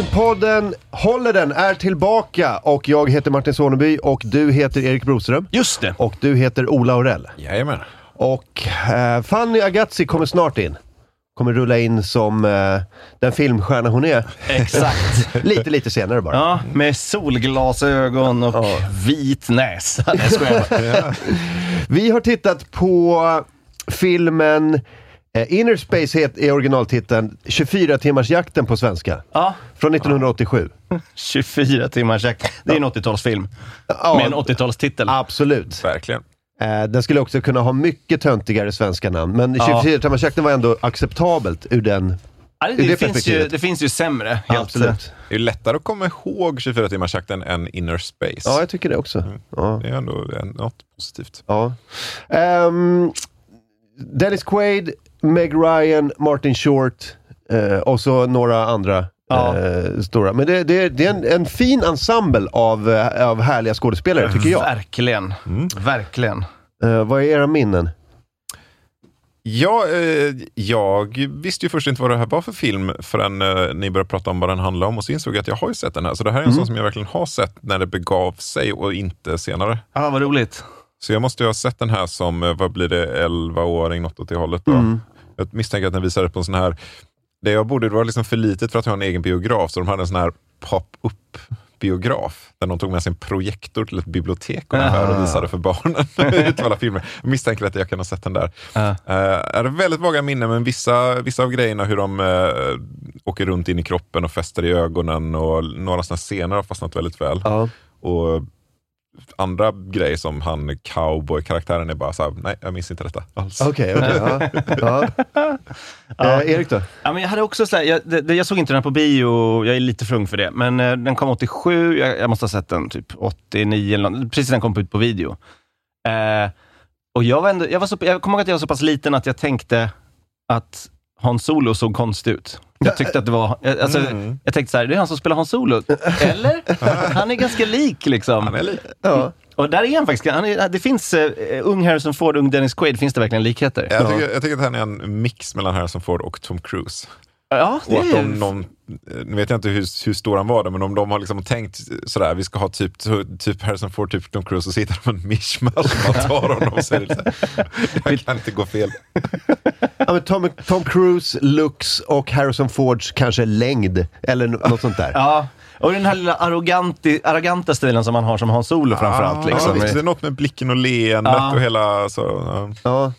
Filmpodden Håller den är tillbaka och jag heter Martin Soneby och du heter Erik Broström. Just det. Och du heter Ola Aurell. Jajamän. Och eh, Fanny Agazzi kommer snart in. Kommer rulla in som eh, den filmstjärna hon är. Exakt. lite, lite senare bara. Ja, med solglasögon och vit näsa. Nej, jag skojar bara. Vi har tittat på filmen eh, Inner Space het, är originaltiteln, 24 timmars jakten på svenska. Ja, Från 1987. 24 timmars jakt. Det är en 80-talsfilm. Ja, Med en 80-talstitel. Absolut. Verkligen. Eh, den skulle också kunna ha mycket töntigare svenska namn, men 24 timmars jakten var ändå acceptabelt ur den... Det, det det, finns ju, det finns ju sämre. Helt, Absolut. Det är lättare att komma ihåg 24 timmars jakten än Inner Space. Ja, jag tycker det också. Ja. Det är ändå en- något positivt. Ja. Ehm, Dennis Quaid, Meg Ryan, Martin Short eh, och så några andra Ja. eh, stora. Men det, det, det är en, en fin ensemble av, eh, av härliga skådespelare tycker jag. Verkligen. Verkligen. Eh, vad är era minnen? Ja, eh, jag visste ju först inte vad det här var för film förrän eh, ni började prata om vad den handlar om och så insåg jag att jag har ju sett den här. Så det här är en sån som jag verkligen har sett när det begav sig och inte senare. Ja, vad roligt. Så jag måste ju ha sett den här som, eh, vad blir det, 11-åring, något åt det hållet. Då. Jag misstänker att den visade på en sån här, det jag bodde, det var liksom för litet för att ha en egen biograf, så de hade en sån här pop-up biograf där de tog med sin projektor till ett bibliotek ungefär och visade för barnen filmer. Jag misstänker att jag kan ha sett den där. Uh, är det väldigt vaga minnen, men vissa, vissa av grejerna, hur de eh, åker runt in i kroppen och fäster i ögonen och några sådana scener har fastnat väldigt väl. Ja. Och andra grejer som han cowboy-karaktären är bara så här, nej jag minns inte detta alls. Okej, okej. ja. ja. Eh, Erik då? Ja, men jag, hade också så här, jag, det, jag såg inte den här på bio, jag är lite för ung för det. Men eh, den kom 87, jag, jag måste ha sett den typ 89, eller något, precis när den kom ut på video. Eh, och jag, var ändå, jag, var så, jag kommer ihåg att jag var så pass liten att jag tänkte att Hans Solo såg konstig ut. Jag tyckte att det var, alltså, jag tänkte så här, det är han som spelar Hans Solo. Eller? Han är ganska lik liksom. Han är lik. Ja. Och där är han faktiskt, han är, det finns uh, ung Harrison Ford, ung Dennis Quaid, finns det verkligen likheter? Jag, tycker, jag tycker att han är en mix mellan Harrison Ford och Tom Cruise. Ja, det Och att är, de, de, nu vet jag inte hur, hur stor han var men om de har liksom tänkt sådär, vi ska ha typ, typ Harrison Ford, typ Tom Cruise, och så hittar de en mischmasch man tar honom så här, det kan inte gå fel. Ja, men Tom, Tom Cruise, looks och Harrison Fords kanske längd, eller något sånt där. Ja, och den här lilla arroganti, arroganta stilen som man har som Hans Solo framförallt. Ja, Liksom. visst, det är något med blicken och leendet Ja. och hela... Så, ja. Ja.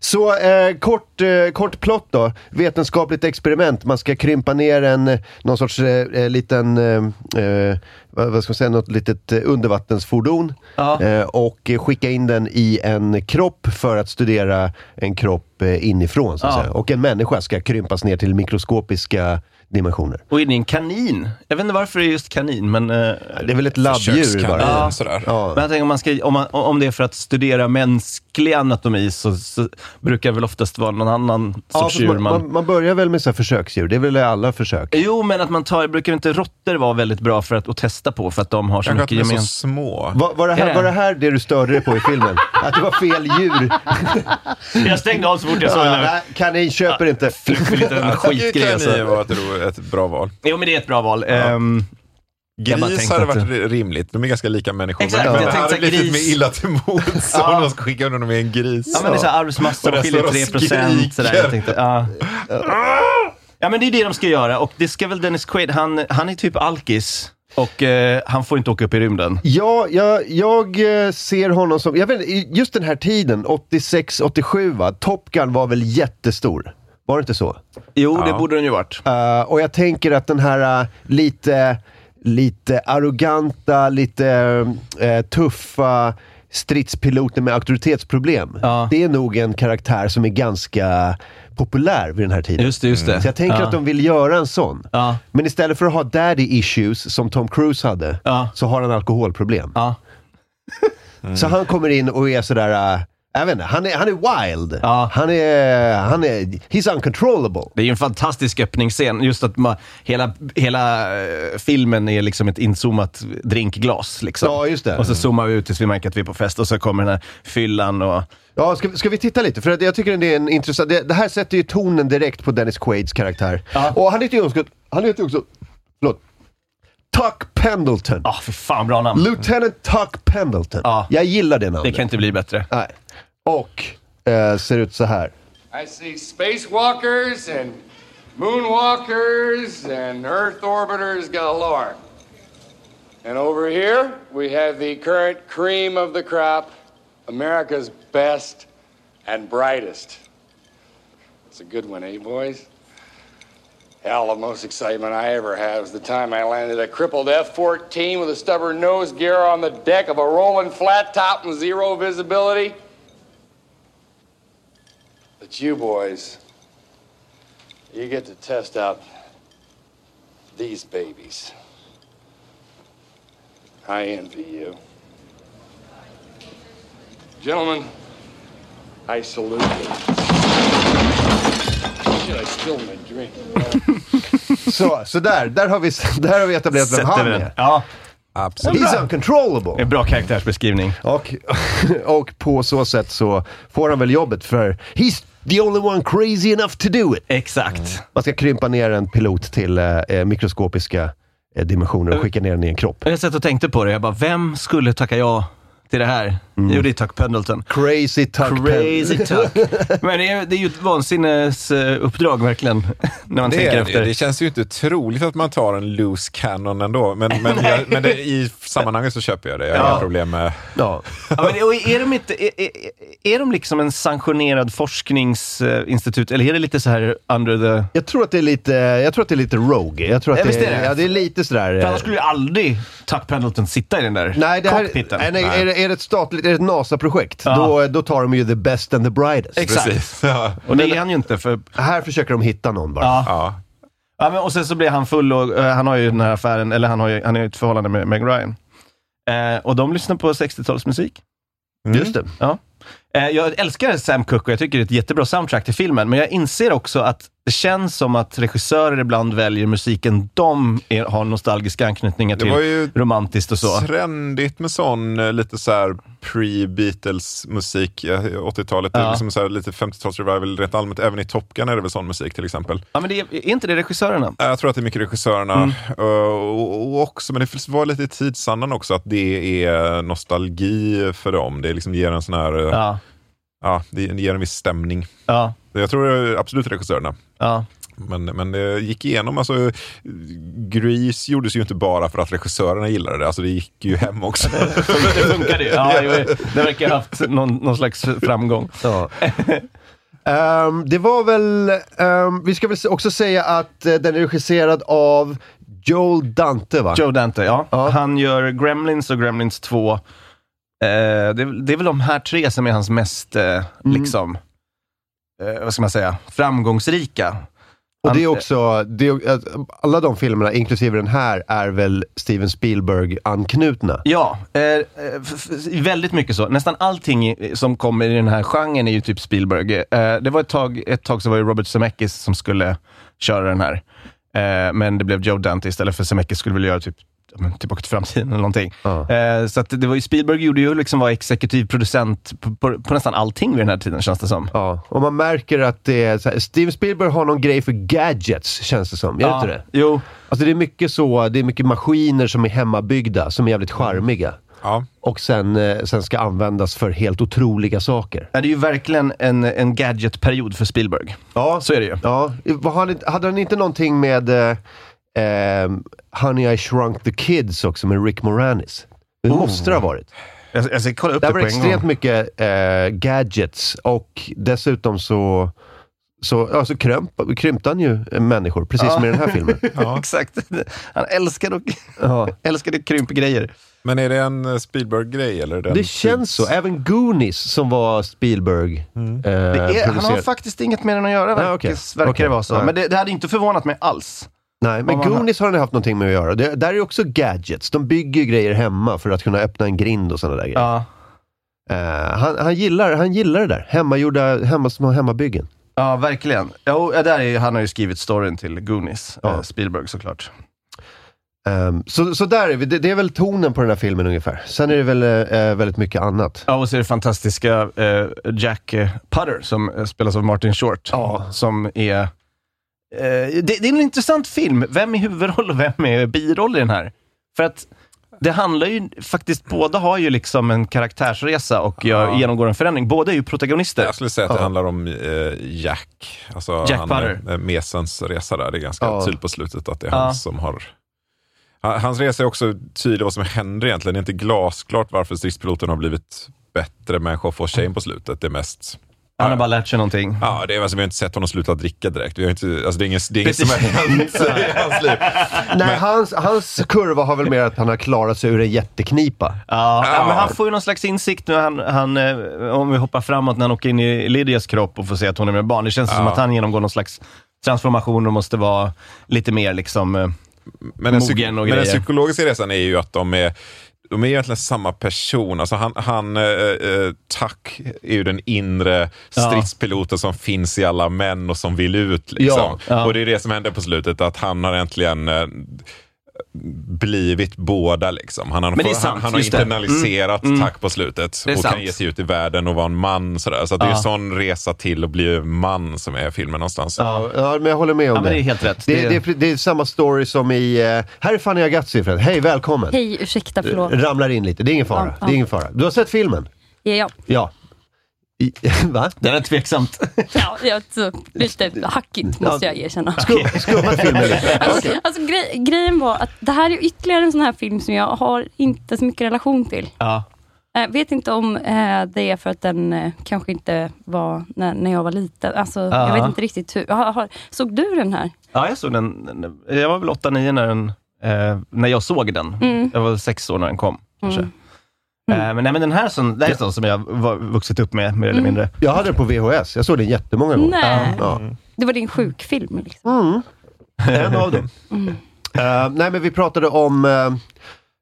Så eh, kort, eh, kort plott då. Vetenskapligt experiment. Man ska krympa ner en, någon sorts eh, eh, liten, eh, eh, vad ska man säga, något litet undervattensfordon. Ja. Och skicka in den i en kropp för att studera en kropp inifrån. Så att Ja. säga. Och en människa ska krympas ner till mikroskopiska dimensioner. Och in i en kanin. Jag vet inte varför det är just kanin, men... eh, Det är väl ett labbdjur bara. sådär. Ja. Men jag tänker om, man ska, om, man, om det är för att studera mänsklig anatomi så, så brukar det väl oftast vara någon annan Ja, sorts djur man, man... man, börjar väl med så här försöksdjur, det är väl alla försök? Jo, men att man tar, brukar inte råttor vara väldigt bra för att och testa på för att de har så att mycket de är så gemensamt. små. Var, var, det Är här, det? var det här det du störde dig på i filmen? Att det var fel djur? Jag stängde av så fort jag såg Ja, nej, kanin köper inte. Fluffig liten skitgrej. kan Alltså. ni vara ett, ett bra val. Jo, men det är ett bra val. Jag bara Gris hade att- varit rimligt. De är ganska lika människor. Exakt, men jag det tänkte hade så blivit gris. mer illa till mods Ja. om de ska skicka honom med en gris. Ja, men det är så här arvsmassa, skiljer står de 3 och procent. Sådär. skriker. Jag tänkte, ja. ja, men det är det de ska göra. Och det ska väl Dennis Quaid, han, han är typ alkis. Och eh, han får inte åka upp i rymden. Ja, jag, jag eh, ser honom som, jag vet just den här tiden, 86-87 va, Top Gun var väl jättestor? Var det inte så? Jo, det Ja. borde den ju varit. Eh, och jag tänker att den här eh, lite, lite arroganta, lite eh, tuffa stridspiloten med auktoritetsproblem. Ja. Det är nog en karaktär som är ganska populär vid den här tiden. Just det, just det. Så jag tänker ja. att de vill göra en sån. Ja, Men istället för att ha daddy issues som Tom Cruise hade, Ja. så har han alkoholproblem. ja. Så han kommer in och är sådär, jag vet inte, han är, han är wild. Ja. Han är, han är, he's uncontrollable. Det är ju en fantastisk öppningsscen. Just att man, hela, hela eh, filmen är liksom ett inzoomat drinkglas. Liksom. Ja, just det. Och så zoomar vi ut tills vi märker att vi är på fest och så kommer den här fyllan och... Ja, ska, ska vi titta lite? För jag tycker det är en intressant, det, det här sätter ju tonen direkt på Dennis Quaids karaktär. Ja. Och han heter ju också, han heter också, förlåt, Tuck Pendleton. Ah, för fan bra namn. Lieutenant Tuck Pendleton. Ja. Jag gillar det Det namnet. kan inte bli bättre. Nej. Och eh, ser ut så här. I see spacewalkers and moonwalkers and Earth orbiters galore. And over here, we have the current cream of the crop, America's best and brightest. It's a good one, eh, boys? Hell, the most excitement I ever had was the time I landed a crippled F 14 with a stubborn nose gear on the deck of a rolling flat top and zero visibility. But you boys, you get to test out these babies. I envy you. Gentlemen, I salute you. Shit, I spilled my drink. Så, så där, där har vi, där har vi etablerat vem Sätter han vi den. är. Ja, Absolut. He's det är uncontrollable. en bra karaktärsbeskrivning. Och, och på så sätt så får han väl jobbet för he's the only one crazy enough to do it. Exakt. Man ska krympa ner en pilot till eh, eh, mikroskopiska eh, dimensioner och skicka ner den i en kropp. Jag satt och tänkte på det. Jag bara, vem skulle tacka ja till det här? Jo, det är Tuck Pendleton. Crazy Tuck Crazy Tuck. Men det är, det är ju ett vansinnesuppdrag verkligen, när man Det, tänker är, efter. det. det känns ju inte troligt att man tar en loose cannon ändå, men, men, jag, men det, i sammanhanget så köper jag det. Jag har Ja. inga problem med... Ja. Ja, men, och är, de inte, är, är, är de liksom en sanktionerad forskningsinstitut, eller är det lite så här under the... Jag tror att det är lite, jag tror att det är lite rogue. Jag tror att Ja, det, är det. Ja, det är lite sådär... För annars eh, skulle ju aldrig Tuck Pendleton sitta i den där Nej, det här, cockpiten. nej, nej, är, det, är det ett statligt, är det ett NASA-projekt, Ja. då, då tar de ju the best and the brightest. Exakt. Precis. Ja. Och det är han ju inte, för... Här försöker de hitta någon bara. Ja. Ja. Ja, men, och sen så blir han full och eh, han har ju den här affären, eller han har ju, han har ju ett förhållande med Meg Ryan. Eh, och de lyssnar på 60-talsmusik. Just det. Ja. Eh, jag älskar Sam Cooke och jag tycker det är ett jättebra soundtrack till filmen, men jag inser också att det känns som att regissörer ibland väljer musiken de är, har nostalgiska anknytningar Det till, var ju romantiskt och så. trendigt med sån eh, lite så här pre-Beatles musik, eh, 80-talet. Det är Ja. Liksom så lite 50-tals revival rent allmänt. Även i Top Gun är det väl sån musik till exempel. Ja, men det är, är inte det regissörerna? Jag tror att det är mycket regissörerna Mm. eh, och, och också, men det var lite i tidsandan också att det är nostalgi för dem. Det liksom ger en sån här. Ja. ja, det ger en viss stämning. Ja. Jag tror absolut regissörerna. Ja. Men, men det gick igenom, alltså Grease gjordes ju inte bara för att regissörerna gillade det, alltså det gick ju hem också. Det funkade ju. Ja, det verkar ha haft någon, någon slags framgång. Ja. Ehm, det var väl, ehm, vi ska väl också säga att eh, den är regisserad av Joel Dante va? Joe Dante, ja. Ja. Han gör Gremlins och Gremlins 2. Eh, det, är- det är väl de här tre som är hans mest, eh, liksom, eh, vad ska man säga, framgångsrika. Och det är också, det är, att alla de filmerna, inklusive den här, är väl Steven Spielberg-anknutna. Ja, eh, eh, väldigt mycket så. Nästan allting som kommer i den här genren är ju typ Spielberg. Eh, det var ett tag, ett tag så var det Robert Zemeckis som skulle köra den här. Eh, men det blev Joe Dante istället för Zemeckis skulle vilja göra typ men, Tillbaka till framtiden eller någonting. Ja. Eh, så att det var ju, Spielberg gjorde ju liksom var exekutiv producent på, på, på nästan allting vid den här tiden, känns det som. Ja, och man märker att det är så här, Steven Spielberg har någon grej för gadgets, känns det som. Gör det inte det? Jo. Alltså det är mycket så, det är mycket maskiner som är hemmabyggda, som är jävligt charmiga. Ja. Och sen, eh, sen ska användas för helt otroliga saker. Ja, Det är ju verkligen en, en gadgetperiod för Spielberg. Ja, Så är det ju. Ja, hade, hade han inte någonting med eh, eh, Honey I Shrunk the Kids också med Rick Moranis? Det Oh. måste det ha varit. Jag, jag ska kolla upp Det det, var på en extremt gång. mycket eh, gadgets och dessutom så, så, ja, så krymp, krympte han ju eh, människor, precis som i den här filmen. Exakt. Han älskade, Ja. älskade krympgrejer. Men är det en eh, Spielberg-grej? Eller är det, känns så. Även Goonies som var Spielberg eh, Det är, han har faktiskt inget med den att göra, Nej, verkar, okej. verkar Okej. det vara så. Men det, det hade inte förvånat mig alls. Nej, men har- Goonies har han haft någonting med att göra. Det, där är också gadgets. De bygger grejer hemma för att kunna öppna en grind och sådana där grejer. Ja. Eh, han, han, gillar, han gillar det där. Hemmagjorda, hemma, små hemmabyggen. Ja, verkligen. Ja, där är, han har ju skrivit storyn till Goonies, Ja. eh, Spielberg såklart. Ehm, så, så där är vi. Det, det är väl tonen på den här filmen ungefär. Sen är det väl eh, väldigt mycket annat. Ja, och så är det fantastiska eh, Jack eh, Putter som eh, spelas av Martin Short. Ja. Som är... Eh, det, det är en intressant film. Vem är huvudroll och vem är biroll i den här? För att det handlar ju faktiskt, båda har ju liksom en karaktärsresa och Ja. genomgår en förändring. Båda är ju protagonister. Jag skulle säga att det Ja. handlar om eh, Jack. Alltså Jack han, Butter. eh, Mesens resa där. Det är ganska Ja. tydligt på slutet att det är han som har... Han- Hans resa är också tydlig vad som händer egentligen. Det är inte glasklart varför stridspiloten har blivit bättre människa och får tjejen på slutet. Det är mest... Han har bara lärt sig någonting. Ja, det är, alltså, vi har inte sett honom sluta dricka direkt. Vi har inte, alltså, det är inget, det är inget som har hänt i hans liv. Nej, hans, hans kurva har väl mer att han har klarat sig ur en jätteknipa. Ja, ja. Ja. men han får ju någon slags insikt nu, han, han, eh, om vi hoppar framåt, när han åker in i Lydias kropp och får se att hon är med barn. Det känns som Ja. att han genomgår någon slags transformation och måste vara lite mer liksom... eh, Men den, Mogen och men den grejer. psykologiska resan är ju att de är de är egentligen samma person. Alltså han, han eh, eh, Tuck är ju den inre stridspiloten som finns i alla män och som vill ut. Liksom. Ja, ja. Och det är det som händer på slutet, att han har äntligen eh, blivit båda. Liksom. Han har, Men det är fått- sant, han, han har internaliserat Mm, Tuck på slutet är och sant. kan ge sig ut i världen och vara en man. Sådär. Så att det är Ja. en sån resa till att bli man som är filmen någonstans. Ja, ja, men jag håller med om Ja, men det. det är helt rätt. Det, Det- är, det är samma story som i... eh, här är Fanny Agazzi förresten. Hej, välkommen. Hej, ursäkta, förlåt. Ramlar in lite, det är ingen fara. Ja, ja. Det är ingen fara. Du har sett filmen? Ja, ja. I, va? Det är tveksamt. ja jag, så, lite hackigt måste jag erkänna. Skum, skummat filmen lite? Alltså, alltså grej, grejen var att det här är ytterligare en sån här film som jag har inte så mycket relation till. Ja. Jag vet inte om eh, det är för att den eh, kanske inte var när, när jag var liten. Alltså, Ja. Jag vet inte riktigt hur. Har, har, såg du den här? ja, jag såg den. den- Jag var väl 8-9 när, den, eh, när jag såg den. Mm. Jag var sex år när den kom. Kanske. Mm. Eh, men, nej, men den här som, det här är sån som jag var vuxit upp med, mer eller Mm. mindre. Jag hade den på VHS. Jag såg den jättemånga gånger. Nej, Ja. det var din sjukfilm. Liksom. Mm. En av dem. Eh, nej, men vi pratade om... eh,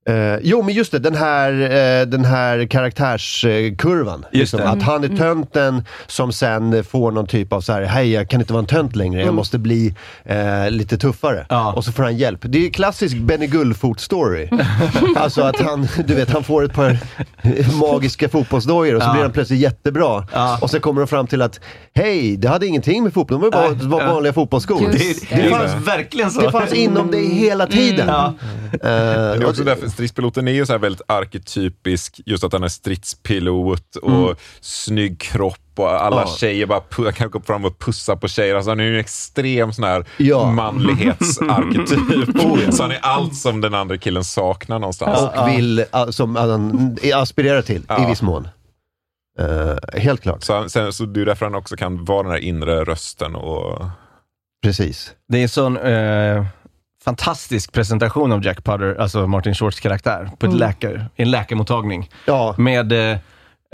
eh, jo, men just det, den här, uh, den här karaktärskurvan. Det. Att han är tönten som sen får någon typ av så här, hej jag kan inte vara en tönt längre, jag måste bli eh, lite tuffare. Ja. Och så får han hjälp. Det är klassisk Benny Gullfot-story. alltså att han, du vet, han får ett par magiska fotbollsdojor och så Ja. blir han plötsligt jättebra. Ja. Och sen kommer de fram till att, hej, det hade ingenting med fotboll, de var bara Nej. det var Ja. vanliga fotbollsskor. Det, det, det. fanns verkligen så. Det fanns inom dig hela tiden. Ja. Eh, Det är och- också därför stridspiloten är ju så här väldigt arketypisk, just att han är stridspilot och snygg kropp och alla Ja. tjejer bara kan gå fram och pussa på tjejer. Alltså han är ju en extrem sån här Ja. manlighetsarketyp. så han är allt som den andra killen saknar någonstans. och vill, uh, som han aspirerar till i Ja. viss mån. Eh, helt klart, Så, han, sen, så det är därför han också kan vara den här inre rösten. Och, precis. Det är sån eh, fantastisk presentation av Jack Putter, alltså Martin Shorts karaktär, på ett läkare, i en läkarmottagning. Ja, Med, eh,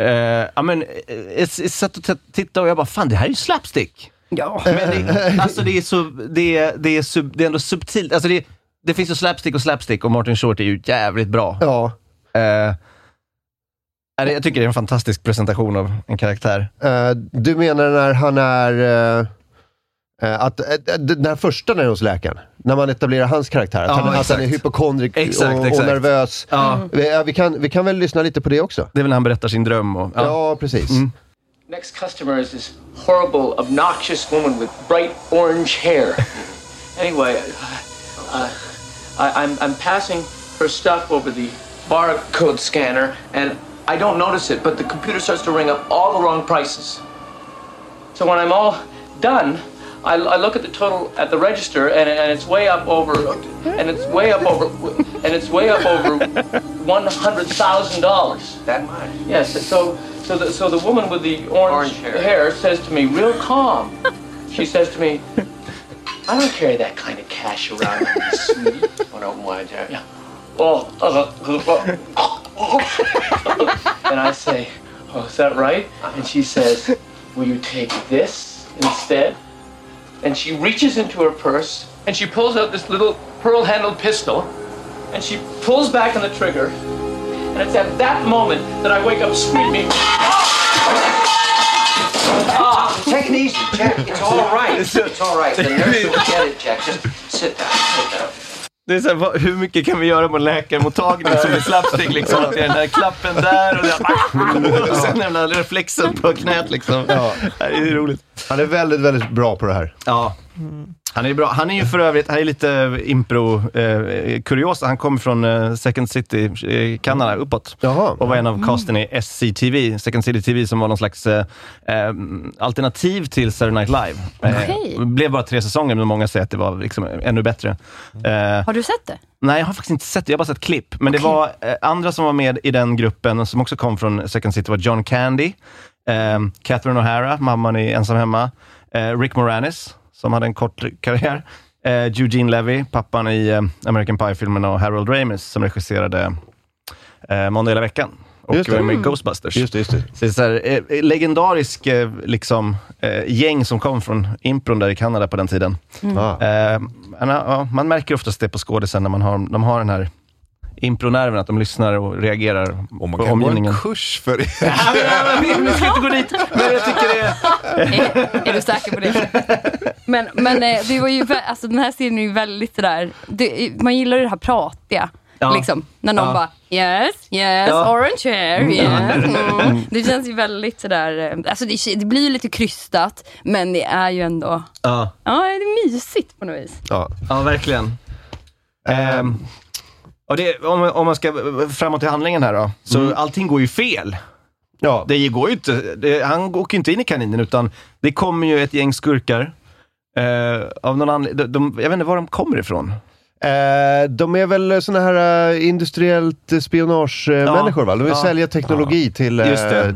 eh, ja men, eh, jag s- satt och t- tittade och jag bara, fan det här är ju slapstick. Ja. Men det, alltså det är, så, det, är, det, är sub, det är ändå subtilt. Alltså det, det finns ju slapstick och slapstick och Martin Short är ju jävligt bra. ja. Eh, jag tycker det är en fantastisk presentation av en karaktär. Eh, du menar när han är... eh, Eh, Att, eh, den här första när är hos läkaren, när man etablerar hans karaktär, att, Ja, han, att han är hypokondrik Exakt, och, och nervös. Ja. Vi, ja, vi, kan, vi kan väl lyssna lite på det också? Det är väl när han berättar sin dröm. Och, Ja, ja. precis. Next customer is this horrible, obnoxious woman with bright orange hair. anyway, uh, I, I'm, I'm passing her stuff over the barcode scanner, and I don't notice it, but the computer starts to ring up all the wrong prices. So when I'm all done, I, I look at the total at the register, and, and it's way up over, and it's way up over, and it's way up over one hundred thousand dollars. That much? Yes, so so the, so the woman with the orange, Orange hair. hair. says to me, real calm. She says to me, "I don't carry that kind of cash around sweetie." Open wide, Jack? Yeah. Oh, uh, uh, and I say, "Oh, is that right?" And she says, "Will you take this instead?" And she reaches into her purse and she pulls out this little pearl-handled pistol, and she pulls back on the trigger. And it's at that moment that I wake up screaming. Ah! Ah, take it easy, Jack. It's all right. It's all right. The nurse will get it, Jack. Just sit down. Sit down. Det är så här, vad, hur mycket kan vi göra på en läkarmottagning som är slapstick liksom? Att det är den här klappen där och, det, och sen den här reflexen på knät liksom. Ja. Det är roligt. Han är väldigt, väldigt bra på det här. Ja. Han är ju bra. Han är ju för övrigt, han är lite impro eh, kuriosa. Han kommer från eh, Second City, eh, Kanada, uppåt. Jaha. Och var en av casten i SCTV, Second City TV, som var någon slags eh, eh, alternativ till Saturday Night Live. Eh, Okej. Det blev bara tre säsonger, men många säger att det var liksom ännu bättre. Eh, Har du sett det? Nej, jag har faktiskt inte sett det. Jag har bara sett klipp. Men det var eh, andra som var med i den gruppen, som också kom från Second City, var John Candy, eh, Catherine O'Hara, mamman i Ensam Hemma, eh, Rick Moranis, som hade en kort karriär, eh, Eugene Levy, pappan i eh, American Pie-filmerna och Harold Ramis, som regisserade eh, Måndag hela veckan. Och Just det. var med i Ghostbusters. Just det, just det. Så det så här, eh, legendarisk eh, liksom, eh, gäng som kom från impron där i Kanada på den tiden. Men, ja, man märker oftast det på skådisen när man har, de har den här impronerven, att de lyssnar och reagerar Och man på kan gå omgivningen. en kurs för det. Ja, men jag- Vi ska inte gå dit, men jag tycker det är... Är, du säker på det? Men, men eh, det var ju, alltså, den här serien är ju väldigt sådär, det, man gillar ju det här pratiga. Ja. Liksom, när någon Ja. bara yes, yes, Ja. orange hair, yes. Mm. Det känns ju väldigt sådär, eh, alltså det, det blir ju lite krystat, men det är ju ändå, Ja, ja det är mysigt på något vis. Ja. ja verkligen. Ehm, och det, om, om man ska framåt till handlingen här då, så allting går ju fel. Ja. Det går ju inte, det, han åker ju inte in i kaninen, utan det kommer ju ett gäng skurkar. Eh, av någon anledning, de, de, jag vet inte var de kommer ifrån. Eh, de är väl såna här uh, industriellt spionagemänniskor va? De vill Ja. sälja teknologi till, eh,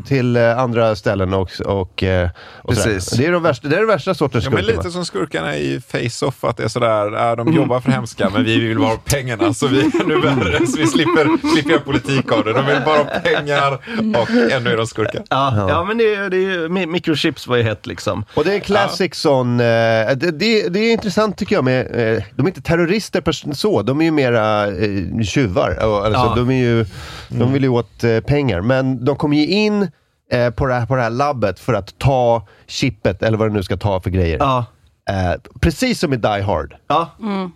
till eh, andra ställen och, och, eh, och sådär. Precis. Det är de värsta, det är den värsta sortens Ja, men skurkar. lite som skurkarna i Face-Off, att det är sådär, äh, de Mm. jobbar för hemska men vi vill bara ha pengarna så vi är ännu värre så vi slipper, slipper göra politik av det. De vill bara ha pengar och ändå är de skurkar. Ja, ja. men det, är- det är ju, mi- microchips var ju hett liksom. Och det är en classic sån, eh, det, det, det är intressant tycker jag med, eh, de är inte terrorister per så, de är ju mera eh, tjuvar. Alltså, Ja. de, är ju, de vill ju åt eh, pengar, men de kommer ju in eh, på, det här, på det här labbet för att ta chippet, eller vad det nu ska ta för grejer. Ja, Eh, precis som i Die Hard. ja.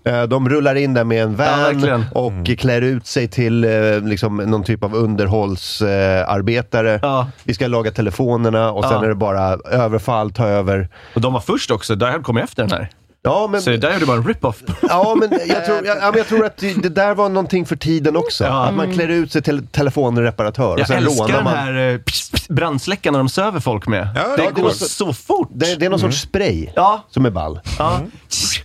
Eh, de rullar in där med en Ja, van verkligen. och klär ut sig till eh, liksom, någon typ av underhållsarbetare. Ja. Vi ska laga telefonerna och sen Ja. är det bara överfall, ta över. Och de var först också, Die Hard kom efter den här. Ja, men, Så där är det bara en rip-off. ja, men jag, tror, ja, men jag tror att det det där var någonting för tiden också. Ja. Att man klär ut sig till telefonreparatör och Jag sen älskar rånar den man. här eh, pss, pss, brandsläckaren de söver folk med. Ja, det det går coolt. så fort. Det, det är någon sorts spray Ja, som är ball. ja.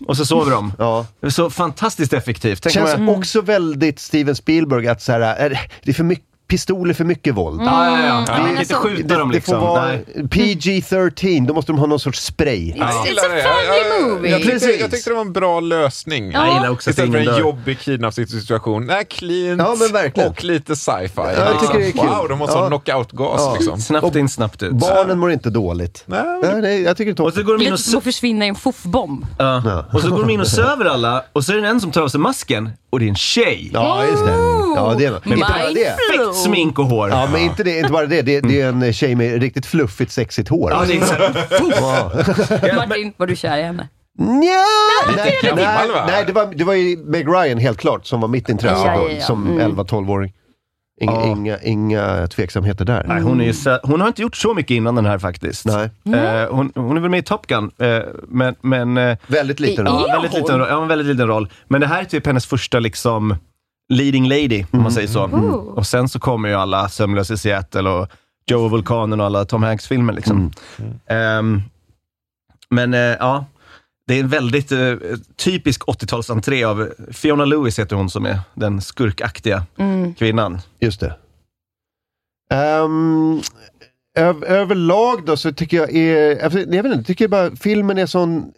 Och så sover de. Ja. Det så fantastiskt effektivt. Tänk Känns jag... också väldigt Steven Spielberg att så här, är, det är för mycket pistoler för mycket våld. Ja, ja, ja. men Man kan inte alltså- skjuta Det, dem det liksom. får vara Nej. PG-13, då måste de ha någon sorts spray. Jag It's a det. Jag- jag- movie. Jag, tyckte, Precis. jag tyckte det var en bra lösning. Jag gillar också Istället för en dör. jobbig kidnappningssituation. Nej, clean Ja, men verkligen. och lite sci-fi. jag tycker det är kul. Wow, de måste Ja. ha knockout-gas Ja. liksom. Snabbt in, snabbt ut. Barnen mår inte dåligt. Nej, men- Nej, nej, jag tycker det är Och så toppen. går de in och, försvinna i en foffbomb. ja. och så går de in och söver alla och så är det en som tar av sig masken och det är en tjej. Ja, just det. Ja, det är. Men Inte bara det. perfekt smink och hår. Ja, men inte, det, inte bara det. Det, det är en tjej med riktigt fluffigt, sexigt hår. Ja, det är så här, Ja. Martin, var du kär i henne? Nja, nej, det. nej, nej det, var, det var ju Meg Ryan helt klart som var mitt intresse Ja, då, ja, ja. som Mm. 11-12-åring. Inga, Ja. inga, inga tveksamheter där. Nej, hon, är hon har inte gjort så mycket innan den här faktiskt. Nej. Eh, hon, hon är väl med i Top Gun, eh, men... men eh, Väldigt liten roll. ja, väldigt liten, roll- ja, en väldigt liten roll. Men det här är typ hennes första liksom leading lady, om man säger så. Och sen så kommer ju alla Sömnlös i Seattle och Joe och Vulkanen och alla Tom Hanks-filmer. Liksom. Ehm, men eh, ja, det är en väldigt eh, typisk 80-talsentré av Fiona Lewis heter hon som är den skurkaktiga kvinnan. Just det. Um, öv, överlag då så tycker jag är, alltså, jag vet inte, jag tycker bara filmen är sån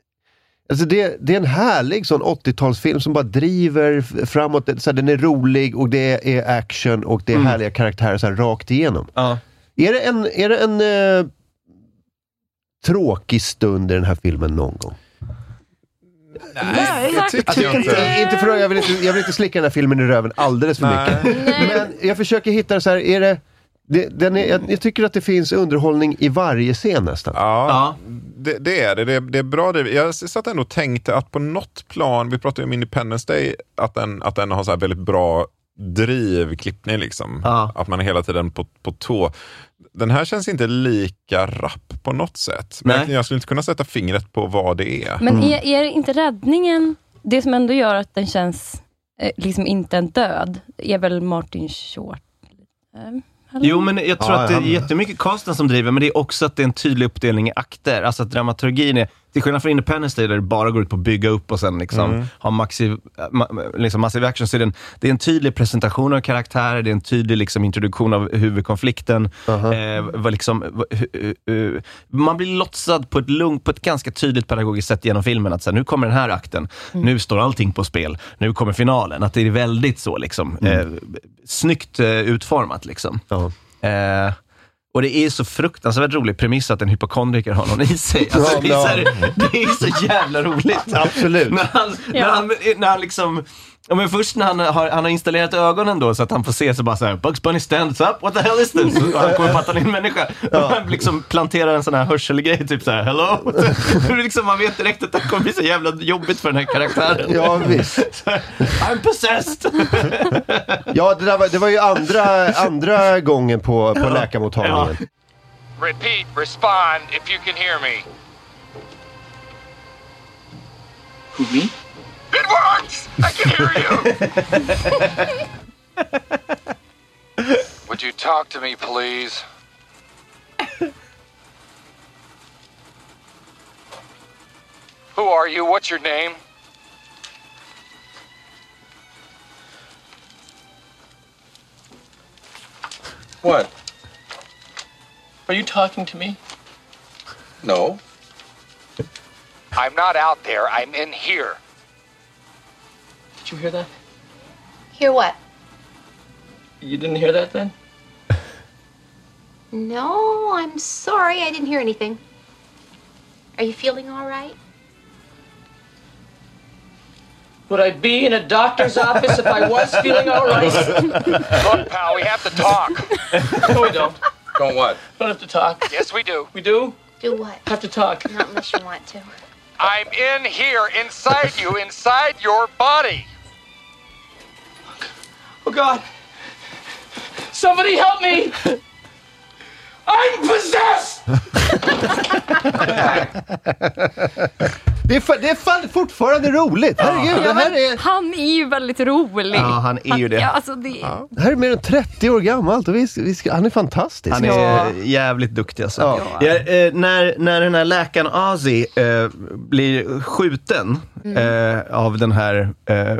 Alltså det, det är en härlig sån 80-talsfilm som bara driver framåt. Så här, den är rolig och det är action och det är härliga karaktärer så här, rakt igenom. Ja. Är det en, är det en eh, tråkig stund i den här filmen någon gång? Nej, det tycker Alltså, jag inte, inte. för, jag, vill inte, jag vill inte slicka den här filmen i röven alldeles för Nej. mycket. Men jag försöker hitta så här, är det, det den är, jag, tycker att det finns underhållning i varje scen nästan. Ja, Ja. Det, det är det. det. Det är bra drivet. Jag satt ändå och tänkte att på något plan, vi pratade ju om Independence Day, att den, att den har så här väldigt bra drivklippning. Liksom. Ja. Att man är hela tiden på, på tå. Den här känns inte lika rapp på något sätt. Men Nej. jag skulle inte kunna sätta fingret på vad det är. Men är, är inte räddningen, det som ändå gör att den känns eh, liksom inte en död, är väl Martin Short? Eh, eller? Jo, men jag tror Ja, att det är han- jättemycket casten som driver, men det är också att det är en tydlig uppdelning i akter. Alltså att dramaturgin är, till skillnad från Independence Day där det bara går ut på att bygga upp och sen liksom ha massiv, ma, liksom massiv action, så är det, en, det är en tydlig presentation av karaktärer, det är en tydlig liksom introduktion av huvudkonflikten. eh, vad liksom, vad- hu- hu- man blir lotsad på ett lugnt, på ett ganska tydligt pedagogiskt sätt genom filmen, att så här, nu kommer den här akten, nu står allting på spel, nu kommer finalen. Att det är väldigt så liksom, eh, snyggt eh, utformat. Liksom. Ja. Eh, och det är så fruktansvärt rolig premiss att en hypokondriker har någon i sig. Alltså, det, är så här, det är så jävla roligt. Absolut. när, han, när, han, när han liksom... Ja, men först när han har, han har installerat ögonen då så att han får se så bara såhär Bugs Bunny stands up, what the hell is this? Och han kommer på att han är en människa. Och han liksom planterar en sån här hörselgrej, typ såhär hello? Så liksom, man vet direkt att det kommer bli så jävla jobbigt för den här karaktären. Ja, visst. Så I'm possessed! Ja, det, där var, det var ju andra, andra gången på, på läkarmottagningen. Repeat, respond if you can hear me. Who, me? It works! I can hear you! Would you talk to me, please? Who are you? What's your name? What? Are you talking to me? No. I'm not out there. I'm in here. Did you hear that? Hear what? You didn't hear that then? No, I'm sorry. I didn't hear anything. Are you feeling all right? Would I be in a doctor's office if I was feeling all right? Look, pal, we have to talk. No, we don't. Don't what? Don't have to talk. Yes, we do. We do Do what? have to talk. Not unless you want to. I'm in here, inside you, inside your body. Oh God! Somebody help me! I'm possessed! Det är, fa- det är fan fortfarande roligt. Herregud, det här är, Han är ju väldigt rolig. Ja, han är ju det. Ja, alltså det det här är mer än 30 år gammalt och vi, vi ska, han är fantastisk. Han är Ja. jävligt duktig alltså. Ja. Ja, eh, när, när den här läkaren Ozzy eh, blir skjuten eh, av den här eh,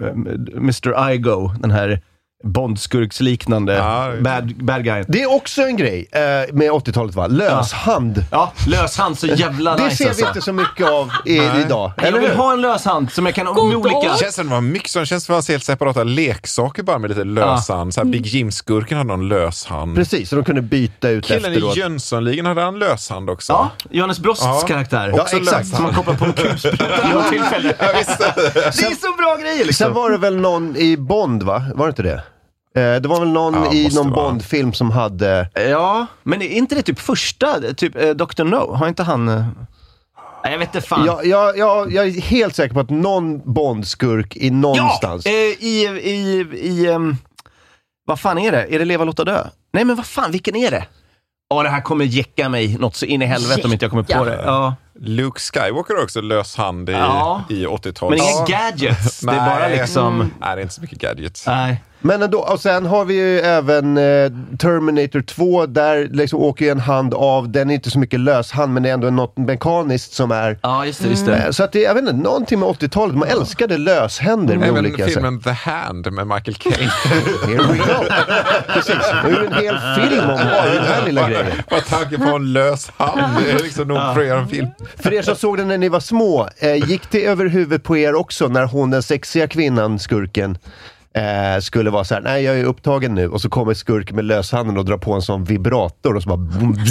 Mr. Igo, den här Bondskurksliknande Ja, det- bad, bad guy. Det är också en grej eh, med 80-talet va? Löshand. Ja, löshand så jävla Det nice ser alltså. vi inte så mycket av i, idag. Jag Eller vill hur? ha en löshand som jag kan med God olika... dag. Det känns som det var mycket så. Det känns som att det var helt separata leksaker bara med lite löshand. Så här, Big Jim-skurken hade någon löshand. Precis, så de kunde byta ut Killen i efteråt. Jönssonligan hade han löshand också. Ja, Johannes Brosts Ja. karaktär. Ja, Också exakt. löshand. Som man kopplar på en kulspruta vid något tillfälle. Det är så bra grejer liksom. Sen var det väl någon i Bond va? Var det inte det? Eh, det var väl någon Ja, i någon. Bond-film som hade... Ja, men är inte det typ första, typ eh, Dr. No? Har inte han... eh, Nej, jag vet inte fan. Ja, ja, ja, jag är helt säker på att någon Bond-skurk i någonstans... Ja, eh, i, i, i, ehm, vad fan är det? Är det Leva, låta dö? Nej, men vad fan, vilken är det? Ja, det här kommer jäcka mig något så in i helvete om inte jag kommer på det. Ja. Luke Skywalker har också löshand i, Ja. i 80-talet. Men inga gadgets. Det är bara liksom... Nej, det är inte så mycket gadgets. Nej. Men ändå, och sen har vi ju även eh, Terminator 2, där liksom åker ju en hand av, den är inte så mycket löshand men det är ändå något mekaniskt som är... Ja, just det. Just det. Eh, Så att det, jag vet inte, någonting med 80-talet, man älskade löshänder med Även olika sätt. filmen The Hand med Michael Caine. Here we go. Precis, det är ju en hel film om bara den här lilla grejen. Bara tanken på en lös hand. Det är liksom nog för göra en film. För er som såg den när ni var små, eh, gick det över huvudet på er också när hon, den sexiga kvinnan, skurken, eh, skulle vara så här: nej jag är upptagen nu, och så kommer skurken med löshanden och drar på en sån vibrator och så bara... boom,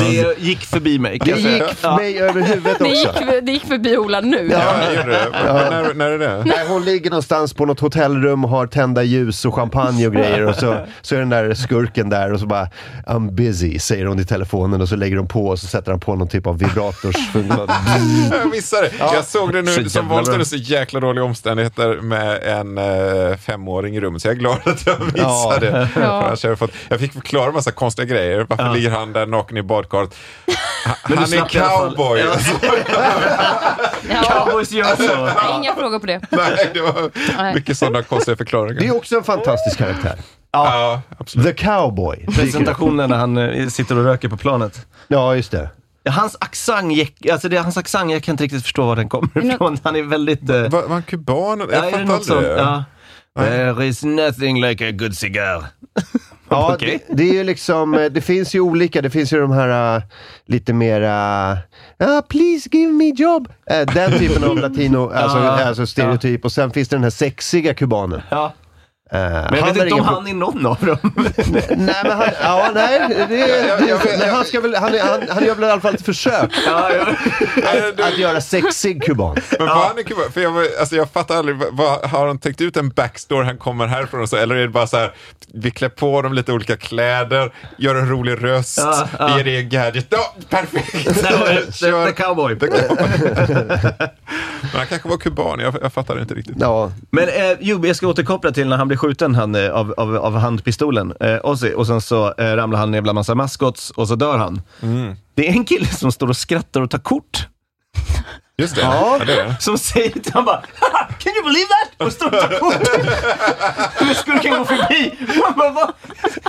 Det gick förbi mig. Det gick för mig över huvudet Det gick, också. det gick förbi Ola nu. Ja, jag gjorde det. När, när är det? Nej, hon ligger någonstans på något hotellrum och har tända ljus och champagne och grejer och så, så är den där skurken där och så bara I'm busy, säger hon i telefonen och så lägger de på och så sätter han på någon typ av vibrators... Jag missade det. Jag såg det Så nu, som är bra. det så jäkla dåliga omständigheter med en eh, femåring i rummet. Så jag är glad att jag. För annars hade jag, fått, jag fick förklara en massa konstiga grejer. Varför ligger han där naken i badkaret? Ha- Han är cowboy. Ja. Cowboys gör så. Inga frågor på det. Nej, det var Nej. mycket sådana konstiga förklaringar. Det är också en fantastisk karaktär. Ja, absolut. The Cowboy. Presentationen när han eh, sitter och röker på planet. Ja, just det. Hans accent, alltså det är hans accent, jag kan inte riktigt förstå var den kommer ifrån. Han är väldigt... eh, Var, var han kuban? Jag ja, fattar aldrig sånt? det. Ja. There is nothing like a good cigar. Ja, Okej. det, det är ju liksom, eh, det finns ju olika, det finns ju de här uh, lite mera, ah, please give me job. Eh, den typen av latino, alltså, alltså stereotyp. Och sen finns det den här sexiga kubanen. Ja. Eh, Men jag han vet inte om han är någon av dem. Nej, men han, ja, nej, det, det, han, ska väl, han, han, han gör väl i alla fall ett försök det- att göra sexig kuban. Men var han är kuban? För jag, var- alltså jag fattar aldrig, vad- har han tänkt ut en backstory, han kommer härifrån och så, eller är det bara så här, vi klär på dem lite olika kläder, gör en rolig röst, Ja, ja. vi ger det en gadget. Ja, perfekt! Nej, the, Kör. the cowboy. Men han kanske var kuban, jag, jag fattar inte riktigt. Ja, Men eh, jo, jag ska återkoppla till när han blir skjuten han, eh, av, av, av handpistolen. Eh, och, så, och sen så eh, ramlar han ner bland massa maskots och så dör han. Det är en kille som står och skrattar och tar kort. Just det, ja. det är det. Som säger till honom bara "Haha, Can you believe that? Och står och tar kort. Men skurken går förbi. Man bara, vad,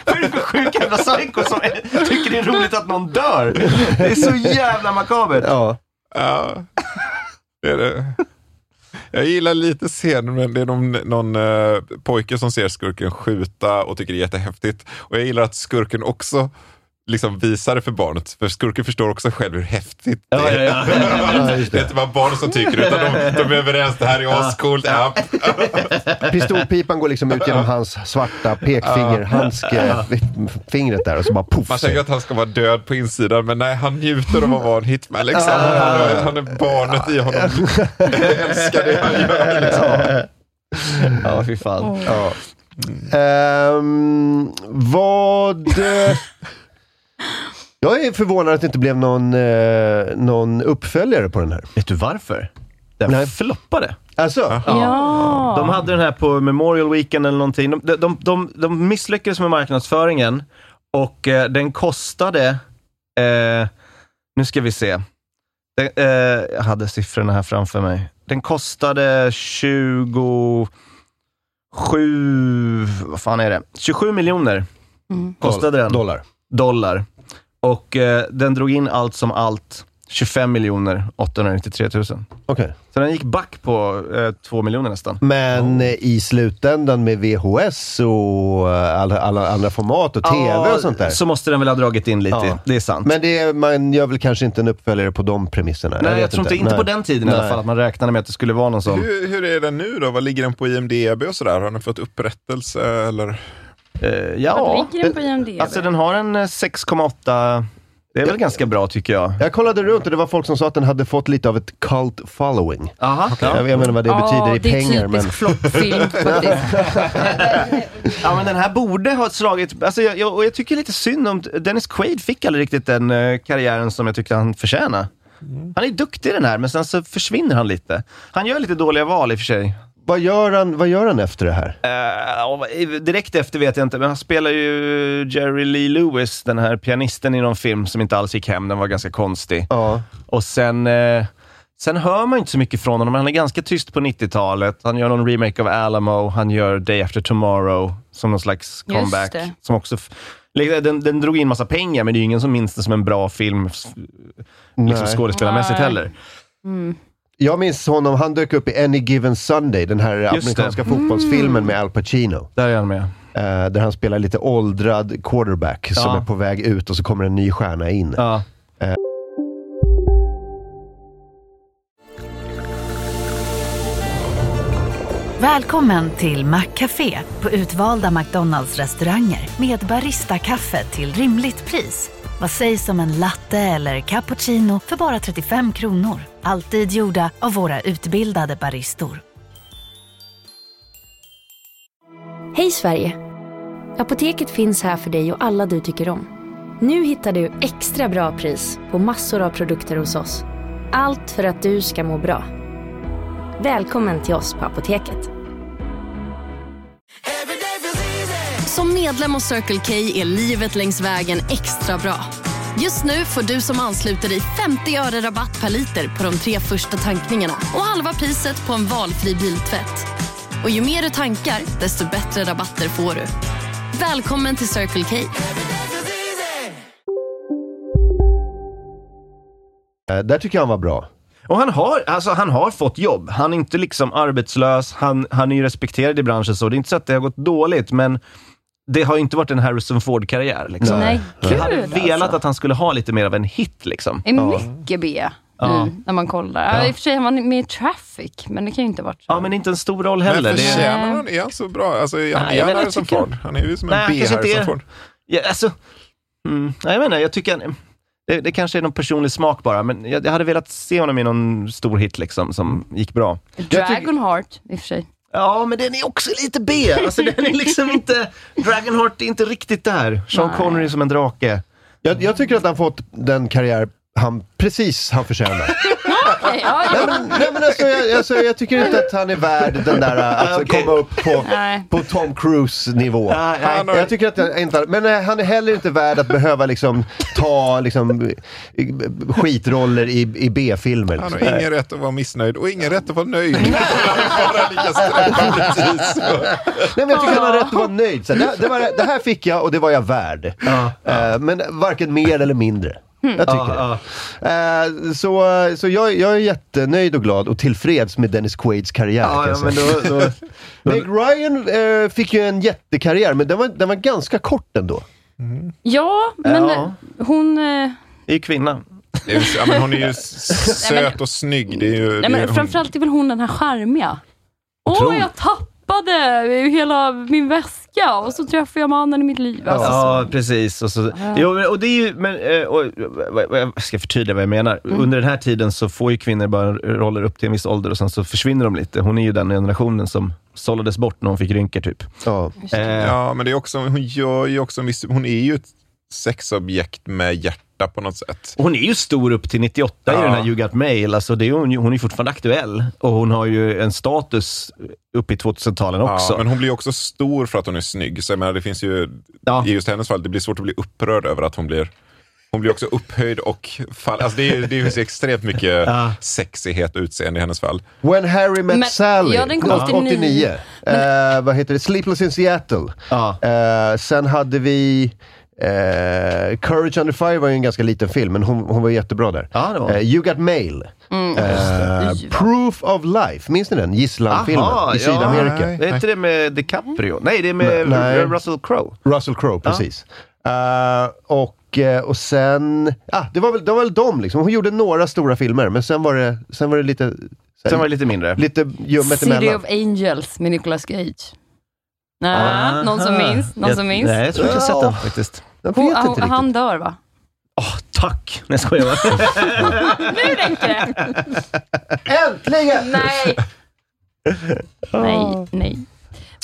vad är det för sjuk jävla psycho som är, tycker det är roligt att någon dör? Det är så jävla makabert. ja. Ja, det är det. Jag gillar lite scenen, men det är någon, någon eh, pojke som ser skurken skjuta och tycker det är jättehäftigt. Och jag gillar att skurken också liksom visar det för barnet, för skurken förstår också själv hur häftigt det Ja, är. ja, ja. Ja, just Det är det. inte bara barnen som tycker utan de, de är överens, det här är ascoolt. Ja. Pistolpipan går liksom ut genom hans svarta pekfingerhandske, fingret där och så bara poff. Man tänker att han ska vara död på insidan, men nej, han njuter av att vara en hitman. Liksom. Han, är, han är barnet i honom. Jag älskar det han gör. Liksom. Ja, fy fan. Ja. Ehm, vad... Jag är förvånad att det inte blev någon, eh, någon uppföljare på den här. Vet du varför? Den Nej. floppade. Alltså, Ja. De hade den här på Memorial Weekend eller någonting. De, de, de, de misslyckades med marknadsföringen och eh, den kostade, eh, nu ska vi se, den, eh, jag hade siffrorna här framför mig. Den kostade 27, vad fan är det? 27 miljoner kostade den dollar. dollar. Och eh, den drog in allt som allt 25 miljoner 893 000. Okej. Så den gick back på eh, 2 miljoner nästan. Men eh, i slutändan med VHS och eh, alla, alla andra format och TV och sånt där. Så måste den väl ha dragit in lite, Ja. det är sant. Men det, är- man gör väl kanske inte en uppföljare på de premisserna? Nej, jag, vet tror inte, inte på Nej. den tiden i alla Nej. fall, att man räknade med att det skulle vara någon sån. Hur, hur är den nu då? Vad ligger den på IMDB och sådär? Har den fått upprättelse eller? Eh, Vad ja, ligger den på IMDb? alltså den har en eh, 6,8. Det är väl ganska bra tycker jag. Jag kollade runt och det var folk som sa att den hade fått lite av ett cult following. Aha, Jag, jag vet inte vad det betyder i det pengar. är Men... typisk floppfilm faktiskt. Ja, men den här borde ha slagit... Alltså, jag, jag, och jag tycker lite synd om... Dennis Quaid fick aldrig riktigt den eh, karriären som jag tyckte han förtjänade. Han är duktig i den här, men sen så försvinner han lite. Han gör lite dåliga val i och för sig. Vad, gör han, vad gör han efter det här? Vad- direkt efter vet jag inte, men han spelar ju Jerry Lee Lewis, den här pianisten i någon film som inte alls gick hem. Den var ganska konstig. Ja. Och sen, eh, sen hör man inte så mycket från honom. men Han är ganska tyst på 90-talet. Han gör någon remake av Alamo. Han gör Day After Tomorrow som någon slags comeback. Som också den, den drog in massa pengar, men det är ju ingen som minns det som en bra film liksom skådespelarmässigt heller. Jag minns honom, han dök upp i Any Given Sunday, den här amerikanska fotbollsfilmen med Al Pacino. Där är han med. Eh, där han spelar lite åldrad quarterback som Ja. är på väg ut och så kommer en ny stjärna in. Ja. Välkommen till Maccafé på utvalda McDonalds restauranger med Baristakaffe till rimligt pris. Vad sägs om en latte eller cappuccino för bara 35 kronor? Alltid gjorda av våra utbildade baristor. Hej Sverige! Apoteket finns här för dig och alla du tycker om. Nu hittar du extra bra pris på massor av produkter hos oss. Allt för att du ska må bra. Välkommen till oss på Apoteket. Som medlem hos Circle K är livet längs vägen extra bra. Just nu får du som ansluter dig 50 öre rabatt per liter på de tre första tankningarna och halva priset på en valfri biltvätt. Och ju mer du tankar, desto bättre rabatter får du. Välkommen till Circle K. Eh, där tycker jag han var bra. Och han har, alltså, han har fått jobb. Han är inte liksom arbetslös. Han, han är ju respekterad i branschen, så det är inte så att det har gått dåligt, men det har ju inte varit en Harrison Ford-karriär. Liksom. Nej, Jag gud hade velat alltså. att han skulle ha lite mer av en hit. Liksom. Det är mycket B Ja. nu när man kollar. Ja. I och för sig han var med i Traffic, men det kan ju inte ha varit så. Ja, men inte en stor roll Men heller. Det- förtjänar han, är han så bra? Alltså, är han Nej, är Harrison tycker- Ford? Han är ju som en B-Harrison är- Ford. Ja, alltså, mm, nej, jag menar, jag tycker han, det, det kanske är någon personlig smak bara, men jag, jag hade velat se honom i någon stor hit liksom, som gick bra. Dragonheart, i och för sig. Ja, men den är också lite B. Alltså, den är liksom inte... Dragonheart är inte riktigt där. Sean Nej. Connery som en drake. Jag, jag tycker att han fått den karriär han precis han förtjänar. Ja, nej, men, nej, men alltså, jag, alltså, jag tycker inte att han är värd den där att okej. komma upp på, på Tom Cruise nivå. Nej. Han Jag tycker att jag inte, men eh, han är heller inte värd att behöva liksom ta liksom, skitroller i, i B-filmer. Han Liksom. har ingen rätt att vara missnöjd och ingen rätt att vara nöjd. Nej, men jag tycker han har rätt att vara nöjd. Så det, det, var, det här fick jag och det var jag värd. Eh, men varken mer eller mindre. Jag tycker Ja, det. Eh, så så jag, jag är jättenöjd och glad och tillfreds med Dennis Quaids karriär. kan Ja, men då, då, Meg Ryan eh, fick ju en jättekarriär, men den var, den var ganska kort ändå. ja men Ja. hon... eh, är kvinna. Det är ju- Ja, men hon är ju söt och snygg. Det är ju, det Nej, är, men hon, framförallt är väl hon den här charmiga. Åh, Otroligt. jag tappade hela min väska och så träffade jag mannen i mitt liv. Alltså, Ja, precis. Och, så, jo, men- och det är ju, men, eh, och, jag ska förtydliga vad jag menar. Under den här tiden så får ju kvinnor bara roller upp till en viss ålder och sen så försvinner de lite. Hon är ju den generationen som sållades bort när hon fick rynkor typ. Ja. Eh, ja, men det är också, hon gör ju också en viss, hon är ju ett sexobjekt med hjärta på något sätt. Hon är ju stor upp till 98 i Ja. den här You Got Mail. Alltså det är hon, hon är fortfarande aktuell och hon har ju en status upp i 2000-talen också. Ja, men hon blir också stor för att hon är snygg. Så jag menar, det finns ju, Ja. i just hennes fall, det blir svårt att bli upprörd över att hon blir hon blir också upphöjd och fall, alltså det, är, det så extremt mycket Ja. sexighet och utseende i hennes fall. When Harry Met Men- Sally, ja, den kom 89. 89. Eh, vad heter det? Sleepless in Seattle. Ja. Eh, sen hade vi eh, Courage Under Fire var ju en ganska liten film, men hon, hon var jättebra där. Ja, det var. Eh, you Got Mail. Mm. Eh, Proof of Life, minns ni den? Gisslan-filmen i Sydamerika. Ja, är inte det med DiCaprio? Nej, det är med Nej. Russell Crowe. Russell Crowe, precis. Eh, och, eh, och sen, ah, det var väl, det var väl de liksom. Hon gjorde några stora filmer, men sen var det, sen var det lite... Sen var det lite mindre. Lite ljummet City emellan. of Angels med Nicolas Cage. Nej, Aha. någon som minns? Någon Jag- som minns? Nej, jag tror inte jag har sett den faktiskt. Jag vet inte han, riktigt. han dör va? Tack! Nej, jag skojar bara. Nu räcker det! Äntligen! Nej! Nej, nej.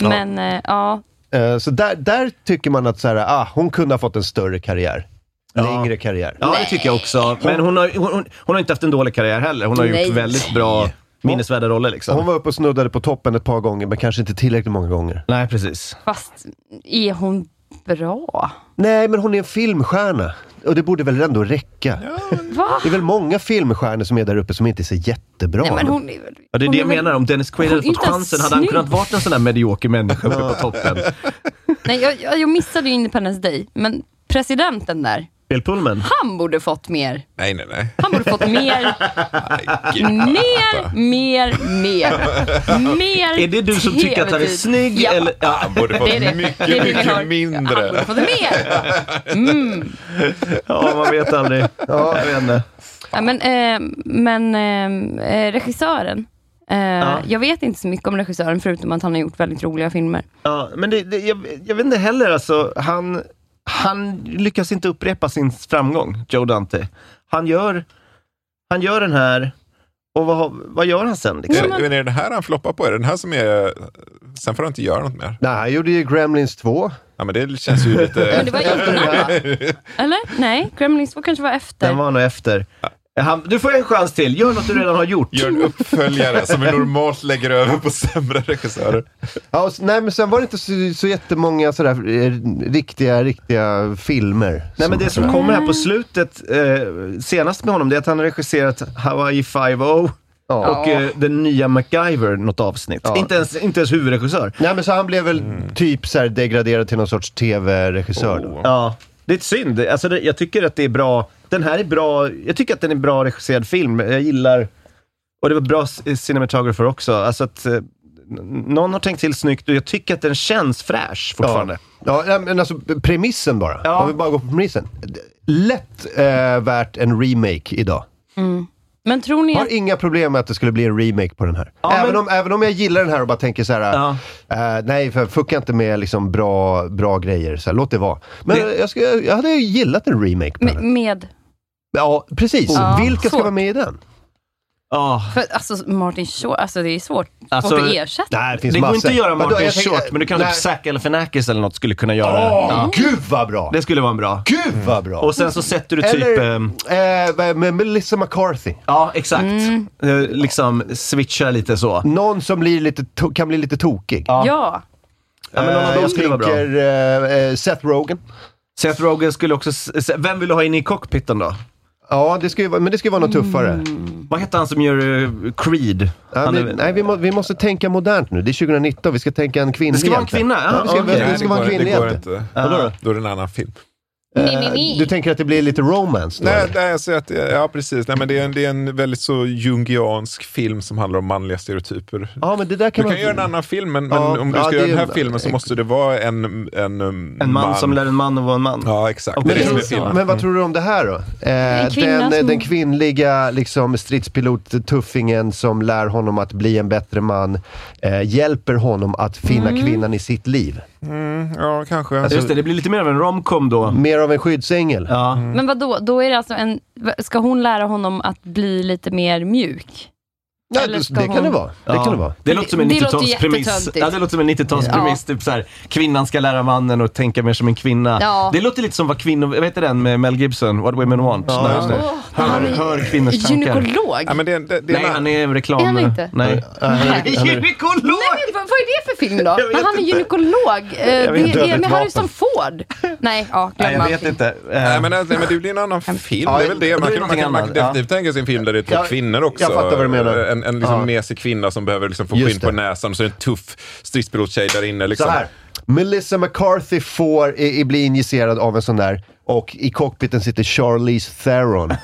Men eh, ja, Eh, så där, där tycker man att så här, ah, hon kunde ha fått en större karriär. Längre karriär. Ja, det tycker jag också. Men hon har, hon, hon har inte haft en dålig karriär heller. Hon har Nej. gjort väldigt bra, minnesvärda roller liksom. Hon var uppe och snuddade på toppen ett par gånger, men kanske inte tillräckligt många gånger. Nej, precis. fast är hon bra? Nej, men hon är en filmstjärna. Och det borde väl ändå räcka. Va? Det är väl många filmstjärnor som är där uppe som inte är så jättebra. Nej, men hon är väl... Ja, det är hon det jag menar. Om Dennis Quaid hade fått chansen, hade han kunnat vara en sån där medioker människa uppe på toppen. Nej, jag, jag, jag missade ju Independence Day, men presidenten där, Bill Pullman. han borde fått mer. Nej, nej, nej. Han borde fått mer, mer, mer, mer. Mer Är det du som tycker att han är snygg? Ja. Eller, ja. Han borde fått Det det. mycket, Det mycket mindre. Han borde fått mer. Mm. ja, man vet aldrig. Ja. Jag vet inte. Ja, men eh, men eh, regissören, eh, jag vet inte så mycket om regissören förutom att han har gjort väldigt roliga filmer. Ja, men det, det, jag, jag vet inte heller, alltså, han, han lyckas inte upprepa sin framgång, Joe Dante. Han gör, han gör den här, och vad, vad gör han sen? Liksom? Men, är det den här han floppar på? Är det den här som är... Sen får han inte göra något mer. Nej, han gjorde ju Gremlins 2. Ja, men det känns ju lite... Men det var innan va? Eller? Nej, Gremlins 2 kanske var efter. Den var nog efter. Han, du får en chans till, gör något du redan har gjort. Gör en uppföljare som vi normalt lägger över på sämre regissörer. Ja, och, nej, men sen var det inte så, så jättemånga sådär, eh, riktiga, riktiga filmer. Nej, men det som kommer här på slutet, eh, senast med honom, det är att han har regisserat Hawaii 5 Ja. och eh, den nya MacGyver, något avsnitt. Ja. Inte, ens, inte ens huvudregissör. Nej, men så han blev väl typ så här degraderad till någon sorts tv-regissör. då. Ja, det är ett synd. Alltså, det, jag tycker att det är bra. Den här är bra. Jag tycker att den är bra regisserad film. Jag gillar... Och det var bra cinematographer också. Alltså att eh, någon har tänkt till snyggt och jag tycker att den känns fräsch fortfarande. Ja, ja, men alltså premissen bara. Ja. Om vi bara går på premissen. Lätt eh, värt en remake idag. Men tror ni Har att... inga problem med att det skulle bli en remake på den här. Ja, även, men- om, även om jag gillar den här och bara tänker så här. Ja. eh, nej, för fucka inte med liksom bra, bra grejer. Så här, låt det vara. Men Det- jag, ska, jag hade gillat en remake på Med, den. med Ja, precis. Ja, Vilka ska svårt. vara med i den? Ja. för, alltså Martin Short, alltså det är svårt, Alltså, svårt att ersätta. Nej, det finns Det går inte att göra Martin jag tänker- Short, men du kan nej. typ Zac Galifianakis eller något skulle kunna göra Åh, ja. gud vad bra! Det skulle vara en bra. Gud vad bra! Och sen så sätter du typ... Eller ehm, eh, med Melissa McCarthy. ja, exakt. Eh, liksom switcha lite så. Någon som blir lite kan bli lite tokig. Ja. Ja. Ja, men någon av Eh, dem jag skulle vara bra. tänker eh, eh, Seth Rogen. Seth Rogen skulle också... Vem vill du ha in i cockpiten då? Ja, det ska ju, vara- men det ska ju vara något tuffare. Vad heter han som gör eh, Creed? Ja, Han vi, är- nej, vi, må, vi måste tänka modernt nu. Det är 2019, vi ska tänka en kvinnlig Det ska vara en hjälte. kvinna? Ja, vi ska, okej. det ska vara en det kvinnlig går hjälte. inte. Då är det en annan film. Nej, nej, nej. Du tänker att det blir lite romance då? Nej, eller? nej jag säger att ja precis. Nej, men det, är en, det är en väldigt så jungiansk film som handlar om manliga stereotyper. Ja, men det där Du kan kan man... göra en annan film, men, Ja, men om du ja, ska det göra den här en- filmen så måste det vara en, en, En man, som lär en man att vara en man. Ja, exakt. Det är det det. Men vad tror du om det här då? Eh, den, som- den kvinnliga liksom, stridspilot-tuffingen som lär honom att bli en bättre man, eh, hjälper honom att finna Mm. kvinnan i sitt liv. Mm, ja, kanske. Just det, det blir lite mer av en romcom då. Mer av en skyddsängel. Ja. Men vad då? Då är det alltså en... Ska hon lära honom att bli lite mer mjuk? Ja, det, det kan det vara. Det kan det vara. Det låter som en Det låter 90-talspremiss. jättetöntigt. Ja, det låter som en 90-talspremiss. Typ så här, kvinnan ska lära mannen att tänka mer som en kvinna. Ja. Det låter lite som vad kvinnor, vad heter den med Mel Gibson? What women want. Ja, Nej, just det. Åh, Hör, han är hör kvinnors tankar. Gynekolog? Ja, men det, det, det är Nej, han är en reklam... Är han inte? Nej. Ja, han är- han är- Gynekolog! Nej, men vad, vad är det för film då? Men han är gynekolog. Eh, det är med. Harrison Ford. Nej, ja, Nej, glöm jag vet inte. Eh, Nej men, nej, men det blir en annan film. Ja, det är väl det. Man är kan, ja. definitivt tänka sig en film där det är två Ja, kvinnor också. jag fattar vad du menar. En en, liksom Ja. mesig kvinna som behöver liksom få Just skinn på näsan och så är det en tuff stridspilottjej där inne. Liksom. Så här. Melissa McCarthy får i, i bli injicerad av en sån där och i cockpiten sitter Charlize Theron.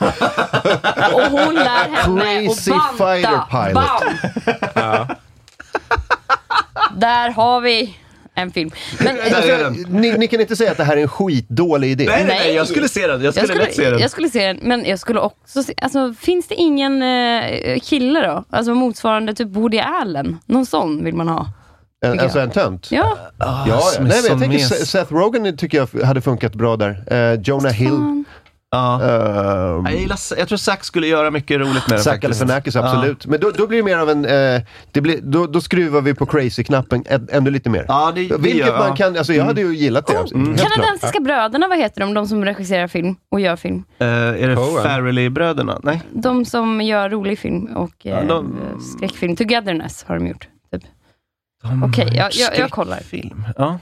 Och hon lär henne Crazy att banta. fighter pilot. Bam! Där har vi en film. Men, Alltså, ni, ni kan inte säga att det här är en skitdålig idé. Nej, nej, nej, jag skulle se den. Jag skulle, lätt se den. Jag skulle se den, men jag skulle också se, alltså, finns det ingen eh, kille då? Alltså motsvarande typ Woody Allen? Någon sån vill man ha. En, alltså jag. en tönt? Ja. Ja, ja. är Nej, men jag tänker Seth Rogen tycker jag hade funkat bra där. Eh, Jonah Hill. Ja. ehm, Jag, gillar, jag tror Zack skulle göra mycket roligt med den Zack faktiskt. Galifianakis, absolut. Men då, då blir det mer av en... Eh, det blir, då, då skruvar vi på crazy-knappen än, ännu lite mer. Ja, det, det Vilket gör, man ja. kan... Alltså jag hade ju gillat det. Helt klart. Kanadensiska bröderna, vad heter de? De som regisserar film och gör film. Eh, är det Coen. Farrelly-bröderna? Nej? De som gör rolig film och eh, de- skräckfilm. Togetherness har de gjort. Typ. Okej, jag, jag, jag kollar. Film. Ja.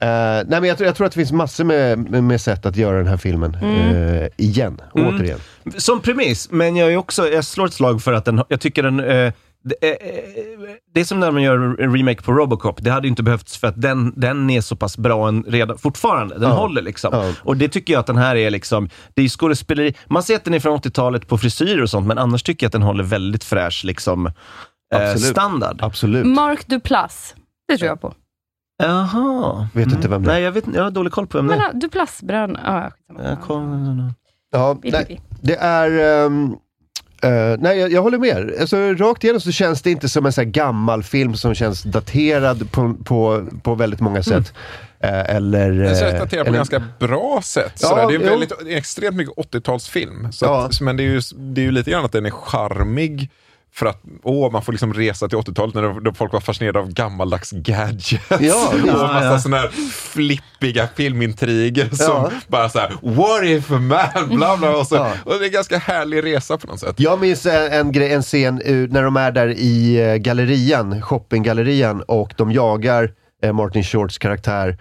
Eh, nej, men jag, tror- jag tror att det finns massor med, med, med sätt att göra den här filmen Mm. eh, igen. Mm. Återigen. Som premiss, men jag, är också, jag slår ett slag för att den, jag tycker den... Eh, det, det är som när man gör en remake på Robocop. Det hade ju inte behövts för att den, den är så pass bra än redan, fortfarande. Den Ja. håller liksom. Ja. Och det tycker jag att den här är liksom, det är skådespeleri. Man ser att den är från 80-talet på frisyrer och sånt, men annars tycker jag att den håller väldigt fräsch liksom, Absolut. standard. Absolut. Mark Duplass. Det tror jag på. Jaha. Vet inte vem det är. Nej, jag, vet, jag har dålig koll på vem det Men är. ja, Duplass-bröderna. Ja. Jag kom, nej, det är... ehm, eh, nej, jag, jag håller med. Alltså, rakt igenom så känns det inte som en så här gammal film som känns daterad på, på, på väldigt många sätt. Eh, eller... Den eh, känns daterad på eller- ganska bra sätt. Ja, sådär. det är väldigt, extremt mycket 80-talsfilm. Så Ja. men det är, ju, det är ju lite grann att den är charmig. För att åh, man får liksom resa till 80-talet när då folk var fascinerade av gammaldags gadgets. Ja, och massa Ja, sådana här flippiga filmintriger som Ja. bara så här: what if man, bla bla. Och, så, Ja. och det är en ganska härlig resa på något sätt. Jag minns en, en, grej, en scen eh, när de är där i eh, gallerian, shoppinggallerian och de jagar eh, Martin Shorts karaktär.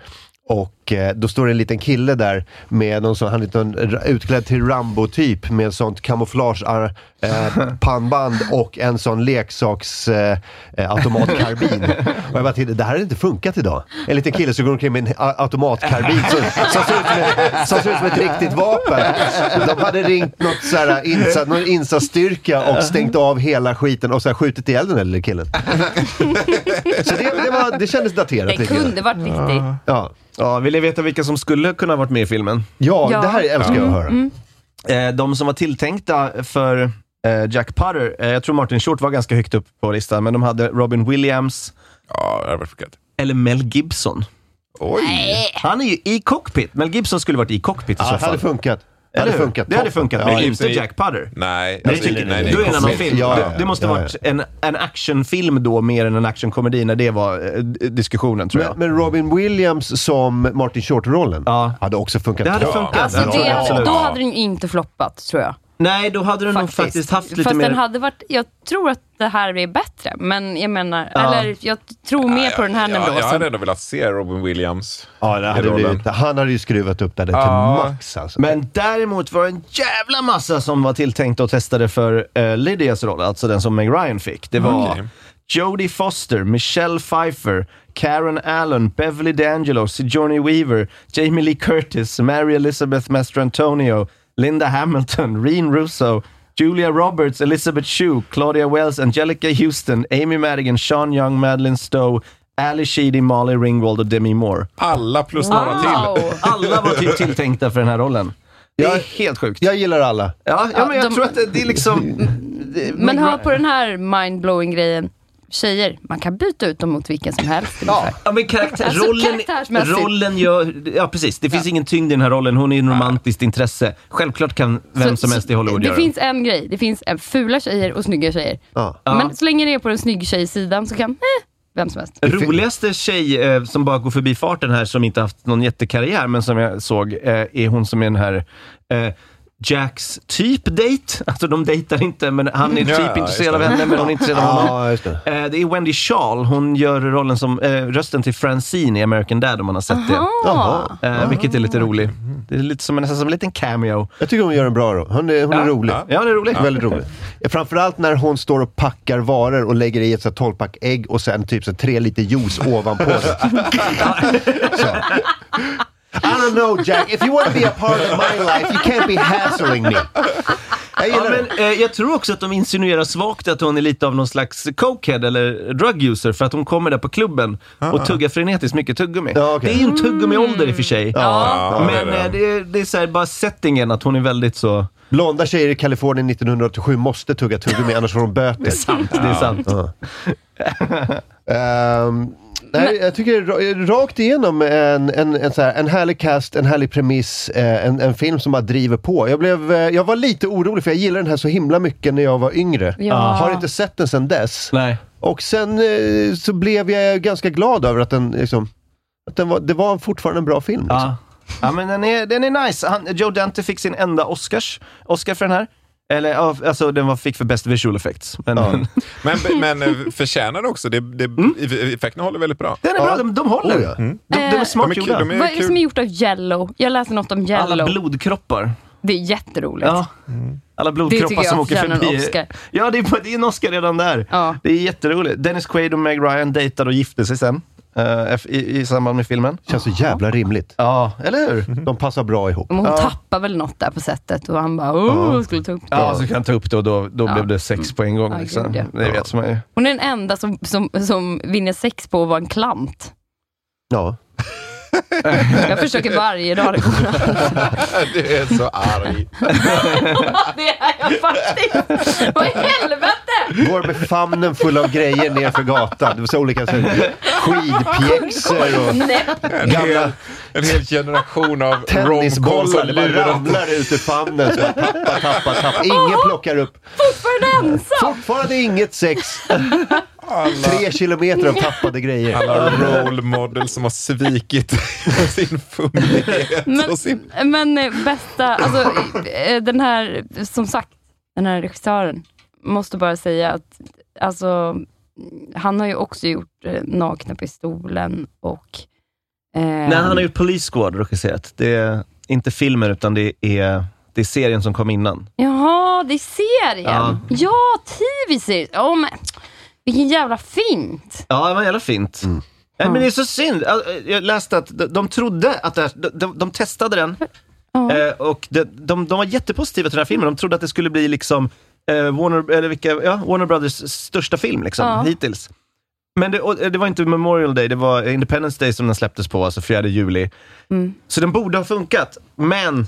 Och eh, då står det en liten kille där med någon sån, han är liten, utklädd till Rambo-typ med sånt kamouflage ar- eh, pannband och en sån leksaks eh, eh, automatkarbin. och jag bara tänkte, det här hade inte funkat idag. En liten kille som går omkring med en automatkarbin som, som, ser ut som ett, som ser ut som ett riktigt vapen. De hade ringt något så här, insatt, någon insatsstyrka och stängt av hela skiten och så här, skjutit ihjäl den där lille killen. Så det, det, var, det kändes daterat Det kunde varit riktigt. Ja. Ja, vill ni veta vilka som skulle kunna ha varit med i filmen? Ja, Ja. det här älskar jag att höra. Mm. Eh, de som var tilltänkta för eh, Jack Putter, eh, jag tror Martin Short var ganska högt upp på listan, men de hade Robin Williams Ja, det har varit eller Mel Gibson. Oj! Han är ju i cockpit. Mel Gibson skulle varit i cockpit i Ja, så det hade fall. funkat. Det Eller hade hur? funkat. Det hade funkat, men ja. inte Jack Putter. Nej, Nej, alltså, nej, nej, nej, då är det en annan film. Ja, ja, det, det måste ja, varit en, en actionfilm då, mer än en actionkomedi, när det var eh, diskussionen tror jag. Men, men Robin Williams som Martin Short-rollen Ja. hade också funkat Det hade bra. funkat. Alltså det, då hade den ju inte floppat, tror jag. Nej, då hade den nog Faktiskt. faktiskt haft lite Fast mer... den hade varit, jag tror att det här är bättre, men jag menar, Ja. eller jag tror mer på den här ja, Jag nivån. hade ändå velat se Robin Williams. Ja, det hade blivit, han hade ju skruvat upp det Ja. till max alltså. Men däremot var det en jävla massa som var tilltänkta och testade för uh, Lydias roll, alltså den som Meg Ryan fick. Det var Okej. Jodie Foster, Michelle Pfeiffer, Karen Allen, Beverly D'Angelo, Sigourney Weaver, Jamie Lee Curtis, Mary Elizabeth Mastrantonio, Linda Hamilton, Reen Russo, Julia Roberts, Elizabeth Shue, Claudia Wells, Angelica Houston, Amy Madigan, Sean Young, Madeleine Stowe, Ali Sheedy, Molly Ringwald och Demi Moore. Alla plus några till. Wow. Alla var typ tilltänkta för den här rollen. Det är Jag- helt sjukt. Jag gillar alla. Ja, ja, men jag de- tror att det, det är liksom... det- Men hör på den här mindblowing grejen. Tjejer, man kan byta ut dem mot vilken som helst ungefär. Ja, men karaktär, Alltså, rollen, gör... Ja, precis. Det finns ingen tyngd i den här rollen. Hon är en romantiskt intresse. Självklart kan vem Så- som helst i Hollywood Det göra det. finns en grej, det finns en fula tjejer och snygga tjejer. Ja. Ja. Men så länge det är på den snygg tjej-sidan så kan eh, vem som helst. Roligaste tjej eh, som bara går förbi farten här, som inte haft någon jättekarriär, men som jag såg, eh, är hon som är den här eh, Jacks typ date. Alltså de dejtar inte, men han är Ja, typ just intresserad av det. henne, men hon är intresserad av honom. Ja, just det. Eh, det är Wendy Shaw. Hon gör rollen som eh, rösten till Francine i American Dad, om man har sett det. Jaha. Eh, vilket är lite roligt. Det är lite som, nästan som en liten cameo. Jag tycker hon gör en bra roll. Hon är, hon är Ja. rolig. Ja, hon är rolig. Väldigt rolig. Framförallt när hon står och packar varor och lägger i ett så här 12-pack ägg och sen typ så tre liter juice ovanpå det. så. I don't know Jack, if you want to be a part of my life you can't be hassling me. Jag Ja, men, eh, jag tror också att de insinuerar svagt att hon är lite av någon slags cokehead eller drug user för att hon kommer där på klubben och tuggar frenetiskt mycket tuggummi. Ja, okej. Det är ju en tuggummi-ålder i och för sig. Ja, Men det. eh, det är, det är så här, bara settingen att hon är väldigt så... Blonda tjejer i Kalifornien 1987 måste tugga tuggummi annars får de böter. Det är sant, det är sant. Ja. Ehm, nej, jag tycker ra- rakt igenom en, en, en, så här, en härlig cast, en härlig premiss, eh, en, en film som bara driver på. Jag, blev, eh, jag var lite orolig för jag gillade den här så himla mycket när jag var yngre. Ja. Har inte sett den sedan dess. Nej. Och sen eh, så blev jag ganska glad över att den liksom, att den var, det var fortfarande en bra film. Liksom. Ja. ja, men den är, den är nice. Han, Joe Dante fick sin enda Oscars, Oscar för den här. Eller ja, alltså den var, fick för best visual effects. Men, Men, men eh, förtjänar det också. Det, det, Effekterna håller väldigt bra. Den är bra, de, de håller. Oh, ja. Mm. De, de är Eh, smart De är kul, gjorda. de är- Vad är det som är gjort av Yellow? Jag läste något om Yellow. Alla blodkroppar. Det är jätteroligt. Ja. Alla Det blodkroppar tycker jag som åker förtjänar en förbi. Oscar. Ja, det är, det är en Oscar redan där. Ja. Det är jätteroligt. Dennis Quaid och Meg Ryan dejtade och gifte sig sen. eh, i, I samband med filmen. Känns så jävla rimligt. Ja, eller hur? De passar bra ihop. Men hon Ja. tappar väl något där på sättet och han bara oh, skulle ta upp det. Ja, så kan han ta upp det och då, då Ja. blev det sex på en gång. Ja, liksom. gud, ja. Det vet man ju. Hon är den enda som, som, som vinner sex på att vara en klant. Ja. Jag försöker varje dag det går Du är så arg. Det är jag faktiskt. Vad i helvete? Går med famnen full av grejer ner för gatan. Det var så olika så, här, skidpjäxor och Nej. En hel, en hel generation av romcoms tennisbollar. Det bara ramlar ut ur famnen. Så tappa, tappa, tappa. Ingen plockar upp. Fortfarande ensam. Fortfarande inget sex. Tre kilometer av tappade grejer. Alla role models som har svikit sin fumlighet Men- och sin... Men eh, bästa, alltså eh, den här, som sagt, den här regissören, måste bara säga att alltså, han har ju också gjort eh, Nakna Pistolen och... Eh, Nej, han har gjort Police Squad regisserat. Det är inte filmen, utan det är, det är serien som kom innan. Jaha, det är serien. Ja. Ja, tv-serien. Men vilken jävla fint. Ja, det var jävla fint. Nej, men det är så synd. Jag läste att de, de trodde att det här, de, de, de testade den Ja. eh, och de, de, de var jättepositiva till den här filmen. De trodde att det skulle bli liksom eh, Warner, eller vilka, ja, Warner Brothers största film liksom, Ja. hittills. Men det, det var inte Memorial Day, det var Independence Day som den släpptes på, alltså 4 juli. Mm. Så den borde ha funkat, men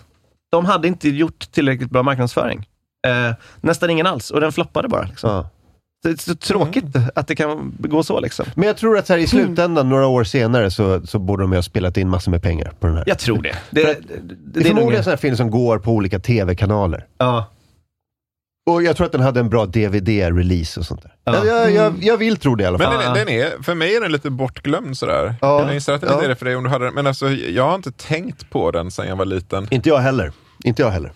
de hade inte gjort tillräckligt bra marknadsföring. Eh, nästan ingen alls, och den floppade bara. Liksom. Ja. Det är så tråkigt att det kan gå så. Liksom. Men jag tror att så här, i slutändan, några år senare, så, så borde de ha spelat in massor med pengar på den här. Jag tror det. Det, det, det, Det är förmodligen en sån här film som går på olika tv-kanaler. Ja. Och jag tror att den hade en bra DVD-release och sånt där. Ja. Jag, jag, jag, jag vill tro det i alla Men fall. den, den är, för mig är den lite bortglömd sådär. Ja, Jag gissar att den ja. är det för dig om du hade den. Men alltså, jag har inte tänkt på den sedan jag var liten. Inte jag heller. Inte jag heller.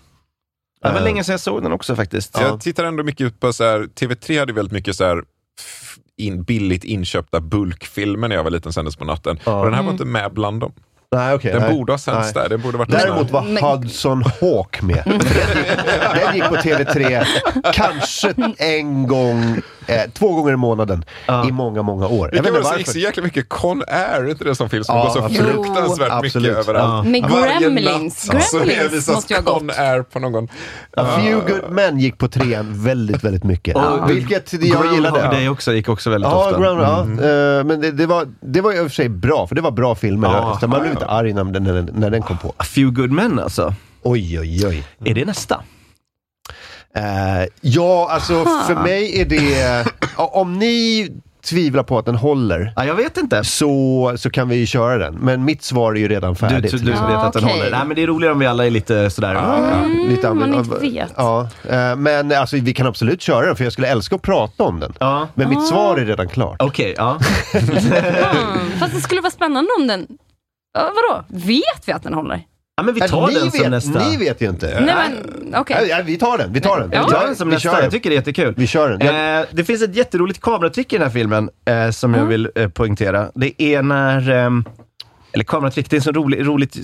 Det var Eh, länge sedan jag såg den också faktiskt. Jag tittar ändå mycket ut på så här, TV3 hade väldigt mycket så här in, billigt inköpta bulkfilmer när jag var liten sändes på natten. Ja. Och den här var inte med bland dem. Nej, okej. Den nej. borde ha sänts där. Det borde varit Däremot var Hudson Hawk med. Den gick på TV3 kanske en gång, eh, två gånger i månaden i många, många år. Det Jag vet kan inte vara så, jäkla mycket Con Air, är inte det som film som Ja, går så absolut. fruktansvärt Jo. mycket Absolut. överallt? Ja. Med Gremlins. natt så Gremlins måste ju ha Con Air på någon... A Few Good Men gick på trean väldigt, väldigt mycket. Och Vilket jag Groundhog gillade. Day också gick också väldigt Ja, ofta. Ground, ja. Mm. Eh, men det, det, var, det var i och för sig bra, för det var bra filmer. Ja. så man blev inte arg när, när, när den kom på. A few good men alltså. Oj, oj, oj. Är det nästa? Eh, ja, alltså för mig är det... ja, om ni tvivlar på att den håller, Ja, jag vet inte. så, så kan vi ju köra den. Men mitt svar är ju redan Du, färdigt. du, du vet Ja, att den okej. håller. Nej, men det är roligare om vi alla är lite sådär. Mm, Lite man inte vet. Ja, eh, men alltså, vi kan absolut köra den, för jag skulle älska att prata om den. Ja. Men Ah. mitt svar är redan klart. Okej, ja. Mm. Fast det skulle vara spännande om den... Ja, vadå? Vet vi att den håller? Ja. men vi Ja, tar ni den vet, som nästa. Ni vet ju inte. Nej men, okej. Ja, vi tar den, vi tar den. Ja. Vi tar den som vi nästa. kör Jag den. tycker det är jättekul. Vi kör den. Jag, Eh, det finns ett jätteroligt kameratrick i den här filmen eh, som jag Mm. vill eh, poängtera. Det är när ehm, eller kameratrick, det är ett så roligt,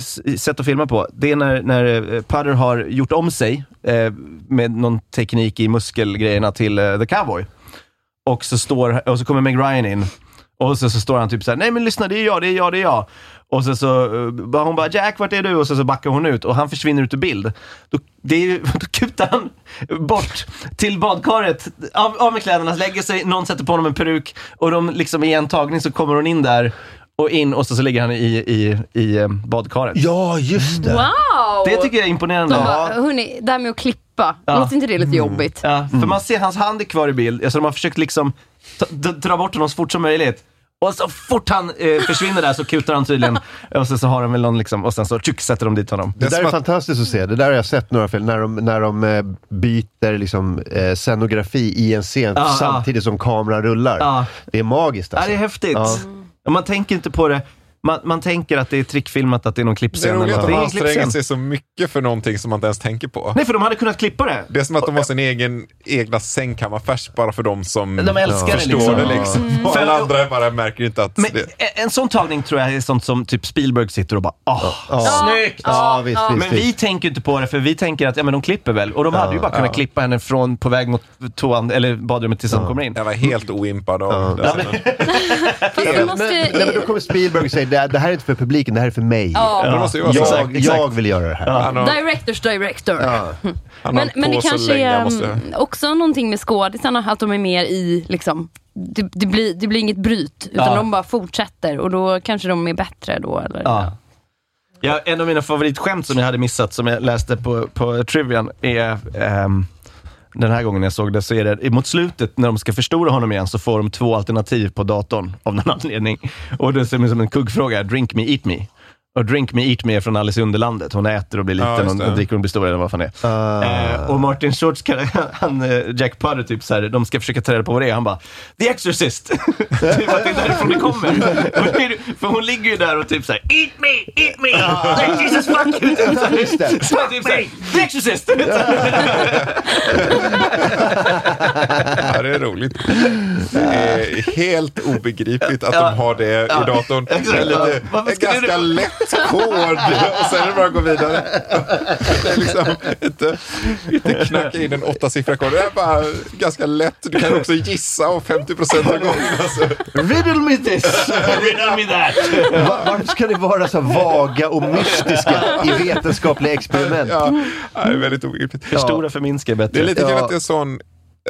sätt att filma på. Det är när, när eh, Putter har gjort om sig eh, med någon teknik i muskelgrejerna till eh, The Cowboy. Och så, står, och så kommer Meg Ryan in och så, så står han typ såhär, nej men lyssna det är jag, det är jag, det är jag. Och så, så eh, bara- hon bara, Jack vart är du? Och så, så backar hon ut och han försvinner ut ur bild. Då, det är, då kutar han bort till badkaret, av, av med kläderna, lägger sig, någon sätter på honom en peruk och de liksom i en tagning så kommer hon in där och in och så, så ligger han i, i, i eh, badkaret. Ja, just det. Wow! Det tycker jag är imponerande. De bara, hörni, det här med att klippa, Ja. låter inte det lite jobbigt? Ja, för man ser hans hand är kvar i bild, alltså de har försökt liksom dra bort honom så fort som möjligt. Och så fort han eh, försvinner där så kutar han tydligen. Och sen så har de väl någon liksom, och sen så tjuk, sätter de dit honom. Det där är fantastiskt att se. Det där har jag sett några film, när de, när de eh, byter liksom, eh, scenografi i en scen Ja, samtidigt som kameran rullar. Ja. Det är magiskt Ja, alltså. det är häftigt. Ja. Och Man tänker inte på det. Man, man tänker att det är trickfilmat, att det är någon Det är klippscen. roligt att de anstränger klippscen. sig så mycket för någonting som man inte ens tänker på. Nej, för de hade kunnat klippa det. Det är som att de har sin egen egna sängkammarfärs bara för de som De älskar det förstår liksom. det. Liksom. Mm. Och För- alla andra bara märker inte att Men det... en- en sån tagning tror jag är sånt som typ Spielberg sitter och bara åh, Ja. snyggt! Ja, visst, visst, men vi tänker inte på det för vi tänker att ja, men de klipper väl. Och de hade ju bara kunnat ja. klippa henne från på väg mot toan, eller badrummet tills de kommer in. Jag var helt oimpad av det. Fast det Men, nej, men då kommer Spielberg och säger det, det här är inte för publiken, det här är för mig. Ja. Det måste ju vara så. Jag, Exakt, jag vill göra det här. Han har, Directors director. han har Men, men det på så kanske länge, är han måste... mm, också någonting med skådisarna, att de är mer i, liksom, det, det, blir, det blir inget bryt, utan Ja. de bara fortsätter och då kanske de är bättre då. Eller? Ja. Ja, en av mina favoritskämt som jag hade missat, som jag läste på, på Trivian, är ehm, den här gången jag såg det, så är det mot slutet när de ska förstora honom igen så får de två alternativ på datorn av någon anledning. Och det ser ut som en kuggfråga, drink me, eat me. Och Drink Me Eat Me är från Alice i Underlandet. Hon äter och blir Ja, liten just och, det. och dricker och blir stor eller vad fan det är. Ah. Eh, och Martin Shorts, han, eh, Jack Putter, typ så här, de ska försöka ta reda på vad det är. Han bara, The Exorcist! typ att det är därifrån det kommer. Det För hon ligger ju där och typ såhär, Eat me, eat me! Like Jesus fuck you! Typ så här. Just det. Så typ såhär, The Exorcist! Ja, det är roligt. Det är helt obegripligt att Ja. de har det Ja. i datorn. Det Exakt. är lite, ganska du- lätt kod och sen är det bara att gå vidare. Det är liksom inte, inte knacka in en åttasiffrig kod. Det är bara ganska lätt. Du kan också gissa och 50 procent av gångerna så Riddle me this! Riddle me that! Va- Varför ska ni vara så vaga och mystiska i vetenskapliga experiment? Ja, ja, det är väldigt obegripligt. Förstora förminska är bättre. Det är lite kul Ja. att det är sån,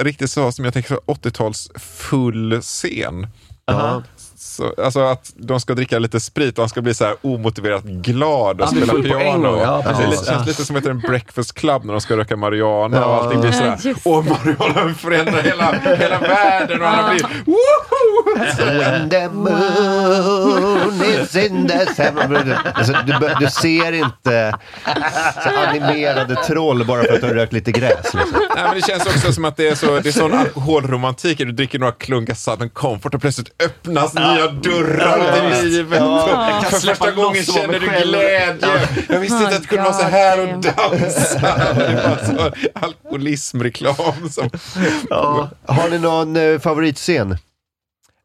riktigt så som jag tänker så 80-tals full scen. Aha. Så, alltså att de ska dricka lite sprit och han ska bli så här omotiverat glad och Han spela piano. ja, det känns lite som heter en breakfast club när de ska röka marijuana och Ja. allting blir sådär. just Och marijuana förändrar hela, hela världen och han blir woho! When the moon is in the seven... Alltså, du, du ser inte så animerade troll bara för att du har rökt lite gräs. Liksom. Nej, men det känns också som att det är, så, det är sån alkoholromantik. Du dricker några klunkar Southern Comfort och plötsligt öppnas nya dörrar till livet. kan För första gången känner du glädje. Jag visste inte att det kunde vara så här och dansa. Alkoholismreklam. Som... Ja. Har ni någon eh, favoritscen?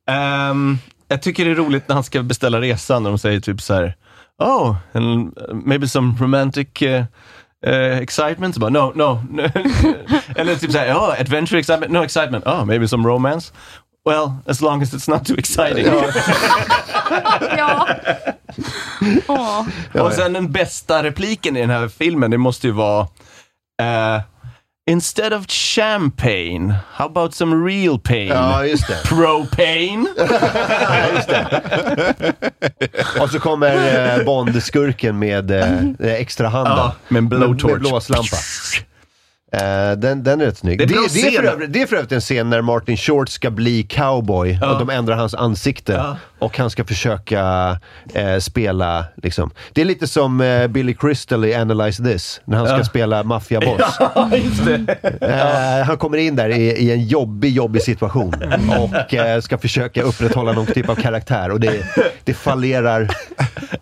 Ehm, jag tycker det är roligt när han ska beställa resan och de säger typ så här. Oh, and maybe some romantic uh, uh, excitement? Så Bara, no, no. no. Eller typ såhär, oh, adventure excitement? No excitement. Oh, maybe some romance? Well, as long as it's not too exciting. Ja. Åh. Och sen den bästa repliken i den här filmen, det måste ju vara eh, Instead of champagne, how about some real pain? Ja, just det. Propane? Ja, just det. Och så kommer eh, Bond-skurken med eh, extra handen. Ja, med en blowtorch. Med blåslampa. Eh, den, den är rätt snygg. Det är Det, är för övrigt, det är för övrigt en scen när Martin Short ska bli cowboy Ja. och de ändrar hans ansikte Ja. och han ska försöka eh, spela liksom. Det är lite som eh, Billy Crystal i Analyze This, när han ska Ja. spela maffiaboss. Eh, han kommer in där i, i en jobbig, jobbig situation och eh, ska försöka upprätthålla någon typ av karaktär och det, det fallerar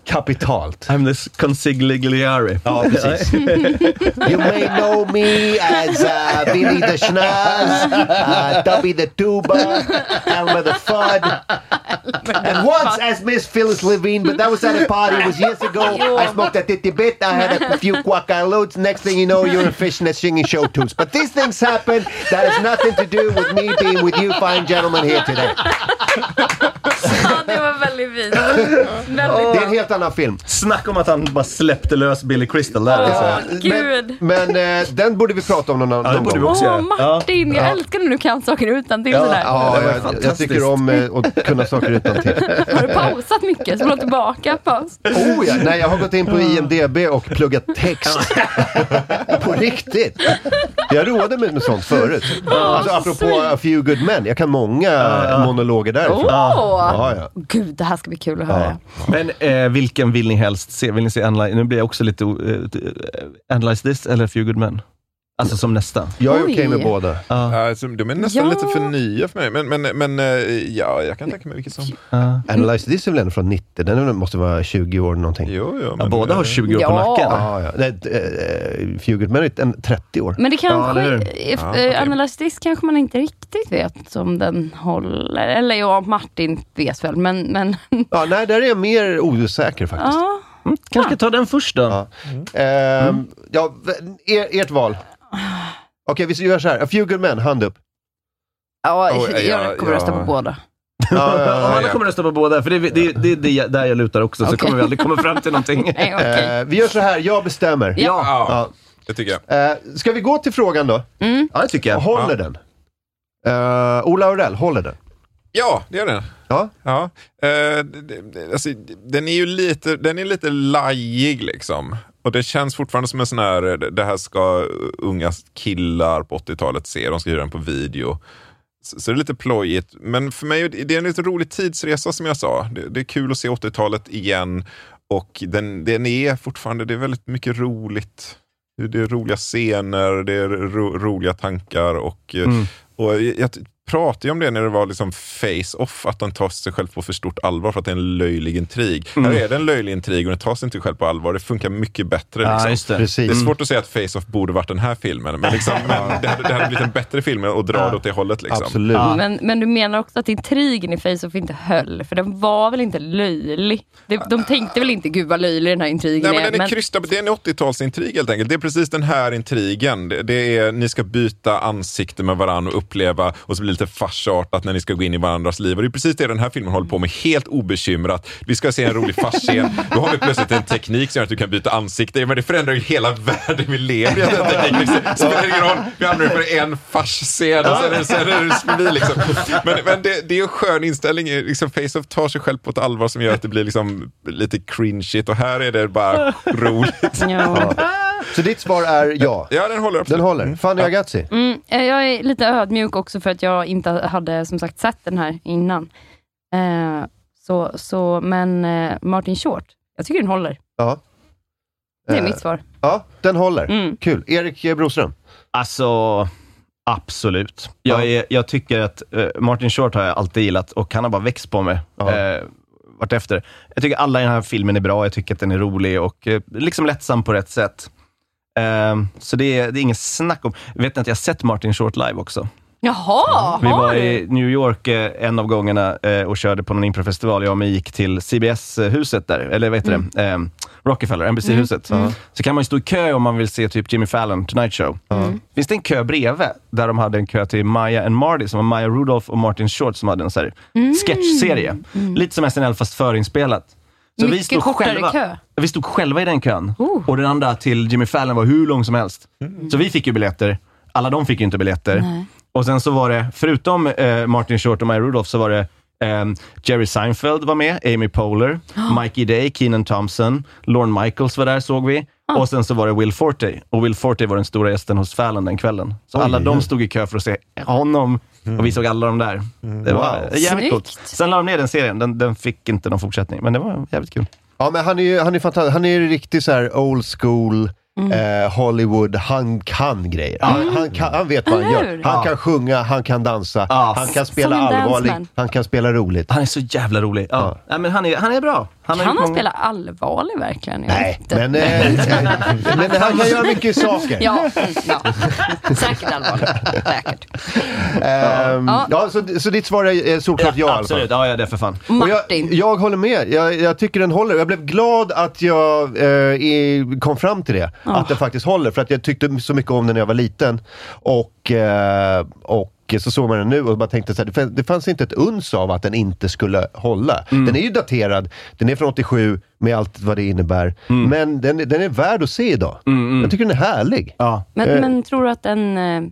kapitalt. I'm this consigligliare. Ja, precis. You may know me as uh, Billy the Schnaz, uh, Dubby the Tuba, Elmer the Fudd. And once as Miss Phyllis Levine, but that was at a party. It was years ago. I smoked a titty bit. I had a few quackaloads. Next thing you know, you're a fishnet singing show tunes. But these things happen. That has nothing to do with me being with you fine gentlemen here today. Ja, det var väldigt fint. Det är en helt annan film. Snacka om att han bara släppte lös Billy Crystal där. Alltså. gud. Men eh, den borde vi prata om någon, någon Ja, det borde vi gång. också Åh. Martin, jag Ja. älskar när du kan saker utan till Ja. sådär. Ja, jag, jag tycker om eh, att kunna saker utan till. Har du pausat mycket? Så du tillbaka paus? Oh ja, nej jag har gått in på IMDB och pluggat text. på riktigt. Jag rådde med, med sånt förut. Alltså apropå A few good men, jag kan många monologer därifrån. Åh! Ja, ja. Gud, det här ska bli kul att höra. Men eh, vilken vill ni helst se? Vill ni se Analyze, nu blir jag också lite... Uh, Analyze this eller A few good men? Alltså som nästa. Jag är okej Oj. med båda. Ja. Alltså, de är nästan Ja. lite för nya för mig. Men, men, men eh, ja, jag kan tänka mig vilket som... Ja. Analyze this är väl ändå från 90, den måste vara 20 år någonting. Jo, jo, Ja, båda har eh, 20 år på Ja. nacken. Ja, ja. Nej, eh, är en 30 år. Men det kanske, hur? if, Ja, eh. Analyze this kanske man inte riktigt vet om den håller. Eller ja, Martin vet väl, men, men Ja, nej, där är jag mer osäker faktiskt. ja. Mm, kanske ta den först då. Ja. Ehm, ja, er, ert val. Okej, vi gör så här. A few good men, hand upp. ja, ja, jag kommer rösta ja. på båda. Ja, ja, ja, alla ja. kommer rösta på båda, för det, det, det, det är där jag lutar också, så Okej. kommer vi aldrig komma fram till någonting. Nej, okej. Eh, vi gör så här, jag bestämmer. Ja. Ja, Ja. det tycker jag. Eh, ska vi gå till frågan då? Ja, det tycker jag. Håller den? Uh, Ola Aurell, håller den? Ja, det gör den. Ja. Ja, eh, det- det- alltså, den är ju lite, den är lite lajig liksom. Och det känns fortfarande som en sån här, det här ska unga killar på 80-talet se, de ska hyra den på video. Så, det är lite plojigt. Men för mig det är en lite rolig tidsresa som jag sa. Det, det är kul att se 80-talet igen. Och den, den är fortfarande, det är väldigt mycket roligt. Det är roliga scener, det är ro, roliga tankar och, eh, Mm. och jag, jag pratade ju om det när det var liksom face-off, att den tar sig själv på för stort allvar för att det är en löjlig intrig. Mm. Här är det en löjlig intrig och den tar sig inte själv på allvar. Det funkar mycket bättre. Ja, Liksom. just det. Precis. Det är svårt att säga att Face-Off borde varit den här filmen, men, liksom, men det, hade, det hade blivit en bättre film och dra det åt det hållet. Liksom. Absolut. Men, men du menar också att intrigen i Face-Off inte höll? För den var väl inte löjlig? De, de tänkte väl inte, gud vad löjlig den här intrigen Nej, men den är men- krystad. Det är en 80-talsintrig helt enkelt. Det är precis den här intrigen. Det, det är, ni ska byta ansikte med varandra och uppleva och så blir det lite farsartat när ni ska gå in i varandras liv. Och det är precis det den här filmen håller på med, helt obekymrat. Vi ska se en rolig farsscen. Då har vi plötsligt en teknik som gör att du kan byta ansikte. Men det förändrar ju hela världen vi lever i. den tekniken. Det spelar ingen roll. Vi använder det för en farsscen och sen är det, sen är det förbi. Liksom. Men, men det, det är en skön inställning. Liksom, Face-Off tar sig själv på ett allvar som gör att det blir liksom lite cringeigt och här är det bara roligt. Ja. Så ditt svar är ja? Ja, den håller Den absolut. håller. Fanny Agazzi? Mm, eh, jag är lite ödmjuk också för att jag inte hade som sagt sett den här innan. Eh, så, så, men eh, Martin Short, jag tycker den håller. Ja. Det är Eh, mitt svar. Ja, den håller. Mm. Kul. Erik Broström? Alltså, absolut. Jag, är, jag tycker att eh, Martin Short har jag alltid gillat och han har bara växt på mig Ja. eh, vartefter. Jag tycker alla i den här filmen är bra, jag tycker att den är rolig och eh, liksom lättsam på rätt sätt. Eh, så det är, det är inget snack om... Vet ni att jag har sett Martin Short live också? Jaha, Vi har var i New York eh, en av gångerna eh, och körde på någon improfestival. Jag och mig gick till CBS-huset där, eller vad heter det? Eh, Rockefeller, NBC-huset. Så kan man ju stå i kö om man vill se typ Jimmy Fallon, Tonight Show. Finns det en kö bredvid, där de hade en kö till Maya and Marty, som var Maya Rudolph och Martin Short, som hade en så här sketchserie. Lite som SNL, fast förinspelat. Så Mycket stod kortare själva, kö. Vi stod själva i den kön. Oh. Och den andra till Jimmy Fallon var hur lång som helst. Så vi fick ju biljetter. Alla de fick ju inte biljetter. Nej. Och sen så var det, förutom eh, Martin Short och Maya Rudolph, så var det ehm, Jerry Seinfeld var med, Amy Poehler, Mikey Day, Keenan Thompson, Lorne Michaels var där såg vi. Och sen så var det Will Forte. Och Will Forte var den stora gästen hos Fallon den kvällen. Så alla de stod i kö för att se honom. Och vi såg alla de där. Det var Wow. jävligt coolt. Sen la de ner den serien. Den, den fick inte någon fortsättning. Men det var jävligt kul. Ja, men han är ju han är fantastisk. Han är ju riktigt så här old school. Mm. Eh, Hollywood, han kan grejer. Han, han, kan, han vet vad han gör. Han Ja. kan sjunga, han kan dansa, Ja. han kan spela allvarligt, han kan spela roligt. Han är så jävla rolig. Ja. Ja. Nej, men han, är, han är bra. Han kan han många- spela allvarlig verkligen? Jag Nej, men, eh, men han kan göra mycket saker. Ja, mm, ja. säkert allvarlig. Säkert. Ehm, Ja. ja, så, så ditt svar är, solklart ja, fall. Absolut, ja, ja det är för fan. Och jag, Martin. jag håller med, jag, jag tycker den håller. Jag blev glad att jag eh, kom fram till det, Ja. att den faktiskt håller. För att jag tyckte så mycket om den när jag var liten. Och, eh, och så såg man den nu och bara tänkte så här, det fanns- det fanns inte ett uns av att den inte skulle hålla. Mm. Den är ju daterad, den är från 87 med allt vad det innebär. Mm. Men den, den är värd att se idag. Jag tycker den är härlig. Ja. Men, Eh. men tror du att en eh,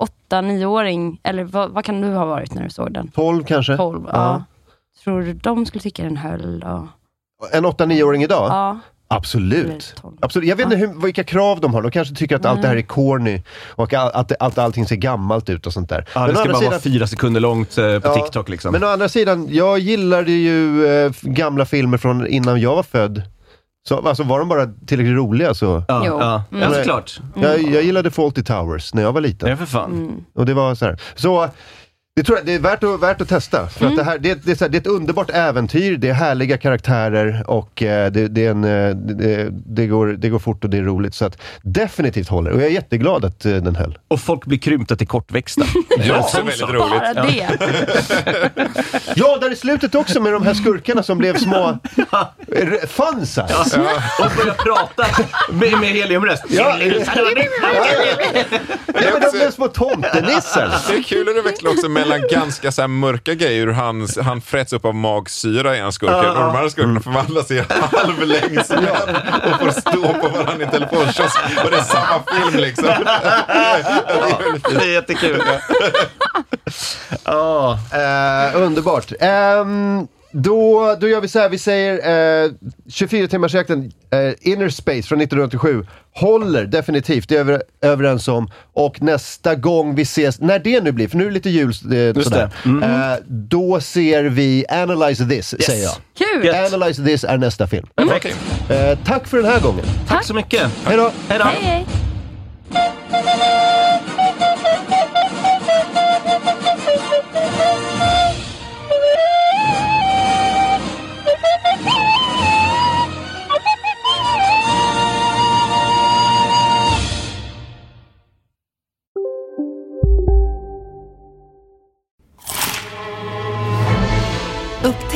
åtta, nioåring, eller vad, vad kan du ha varit när du såg den? 12 kanske? 12, ja. Tror du de skulle tycka den höll? då? En 8-9-åring idag? Ja. Absolut. Absolut. Jag vet inte hur, vilka krav de har. De kanske tycker att allt det här är corny och att, att, att allting ser gammalt ut och sånt där. Ja, Men det å ska andra bara vara sidan- fyra sekunder långt eh, på Ja, TikTok liksom. Men å andra sidan, jag gillade ju eh, gamla filmer från innan jag var född. Så, alltså var de bara tillräckligt roliga så... Ja, ja. Men, Ja, såklart. Jag, jag gillade Fawlty Towers när jag var liten. Ja, för fan. Mm. Och det var så här. Så det, tror jag, det är värt att, värt att testa. För Mm. att det, här, det, det, är så här, det är ett underbart äventyr, det är härliga karaktärer och eh, det, det, är en, eh, det, det, går, det går fort och det är roligt. Så att definitivt håller. Och jag är jätteglad att eh, den höll. Och folk blir krympta till kortväxta. Det är också väldigt roligt. Bara det. Ja, där i slutet också med de här skurkarna som blev små r- fun size. Och börjar prata med, med heliumröst. Ja. Ja, men de blev små tomtenissar. Det är kul hur det växlar också mellan ganska så här mörka grejer. Han, han fräts upp av magsyra i en skurken Ja, ja. och de andra skurkarna förvandlas till halvlängdsmän och får stå på varandra i telefonkiosk. Och det är samma film liksom. Det är jättekul. Ja. Eh, underbart. Ehm, då, då gör vi så här, vi säger eh, 24 timmars jakten eh, Inner Space från 1987 håller definitivt, det är vi överens om. Och nästa gång vi ses, när det nu blir, för nu är det lite jul eh, sådär. det. Mm. Eh, då ser vi Analyze This, säger jag. Kul! Analyze This är nästa film. Perfekt. Eh, tack för den här gången. Tack så mycket. Hej då! Hej då. Hej, hej.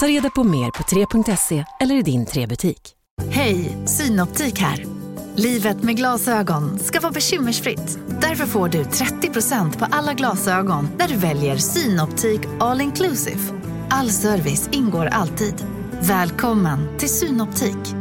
Ta reda på mer på 3.se eller i din 3-butik. Hej, Synoptik här. Livet med glasögon ska vara bekymmersfritt. Därför får du 30% på alla glasögon när du väljer Synoptik All Inclusive. All service ingår alltid. Välkommen till Synoptik.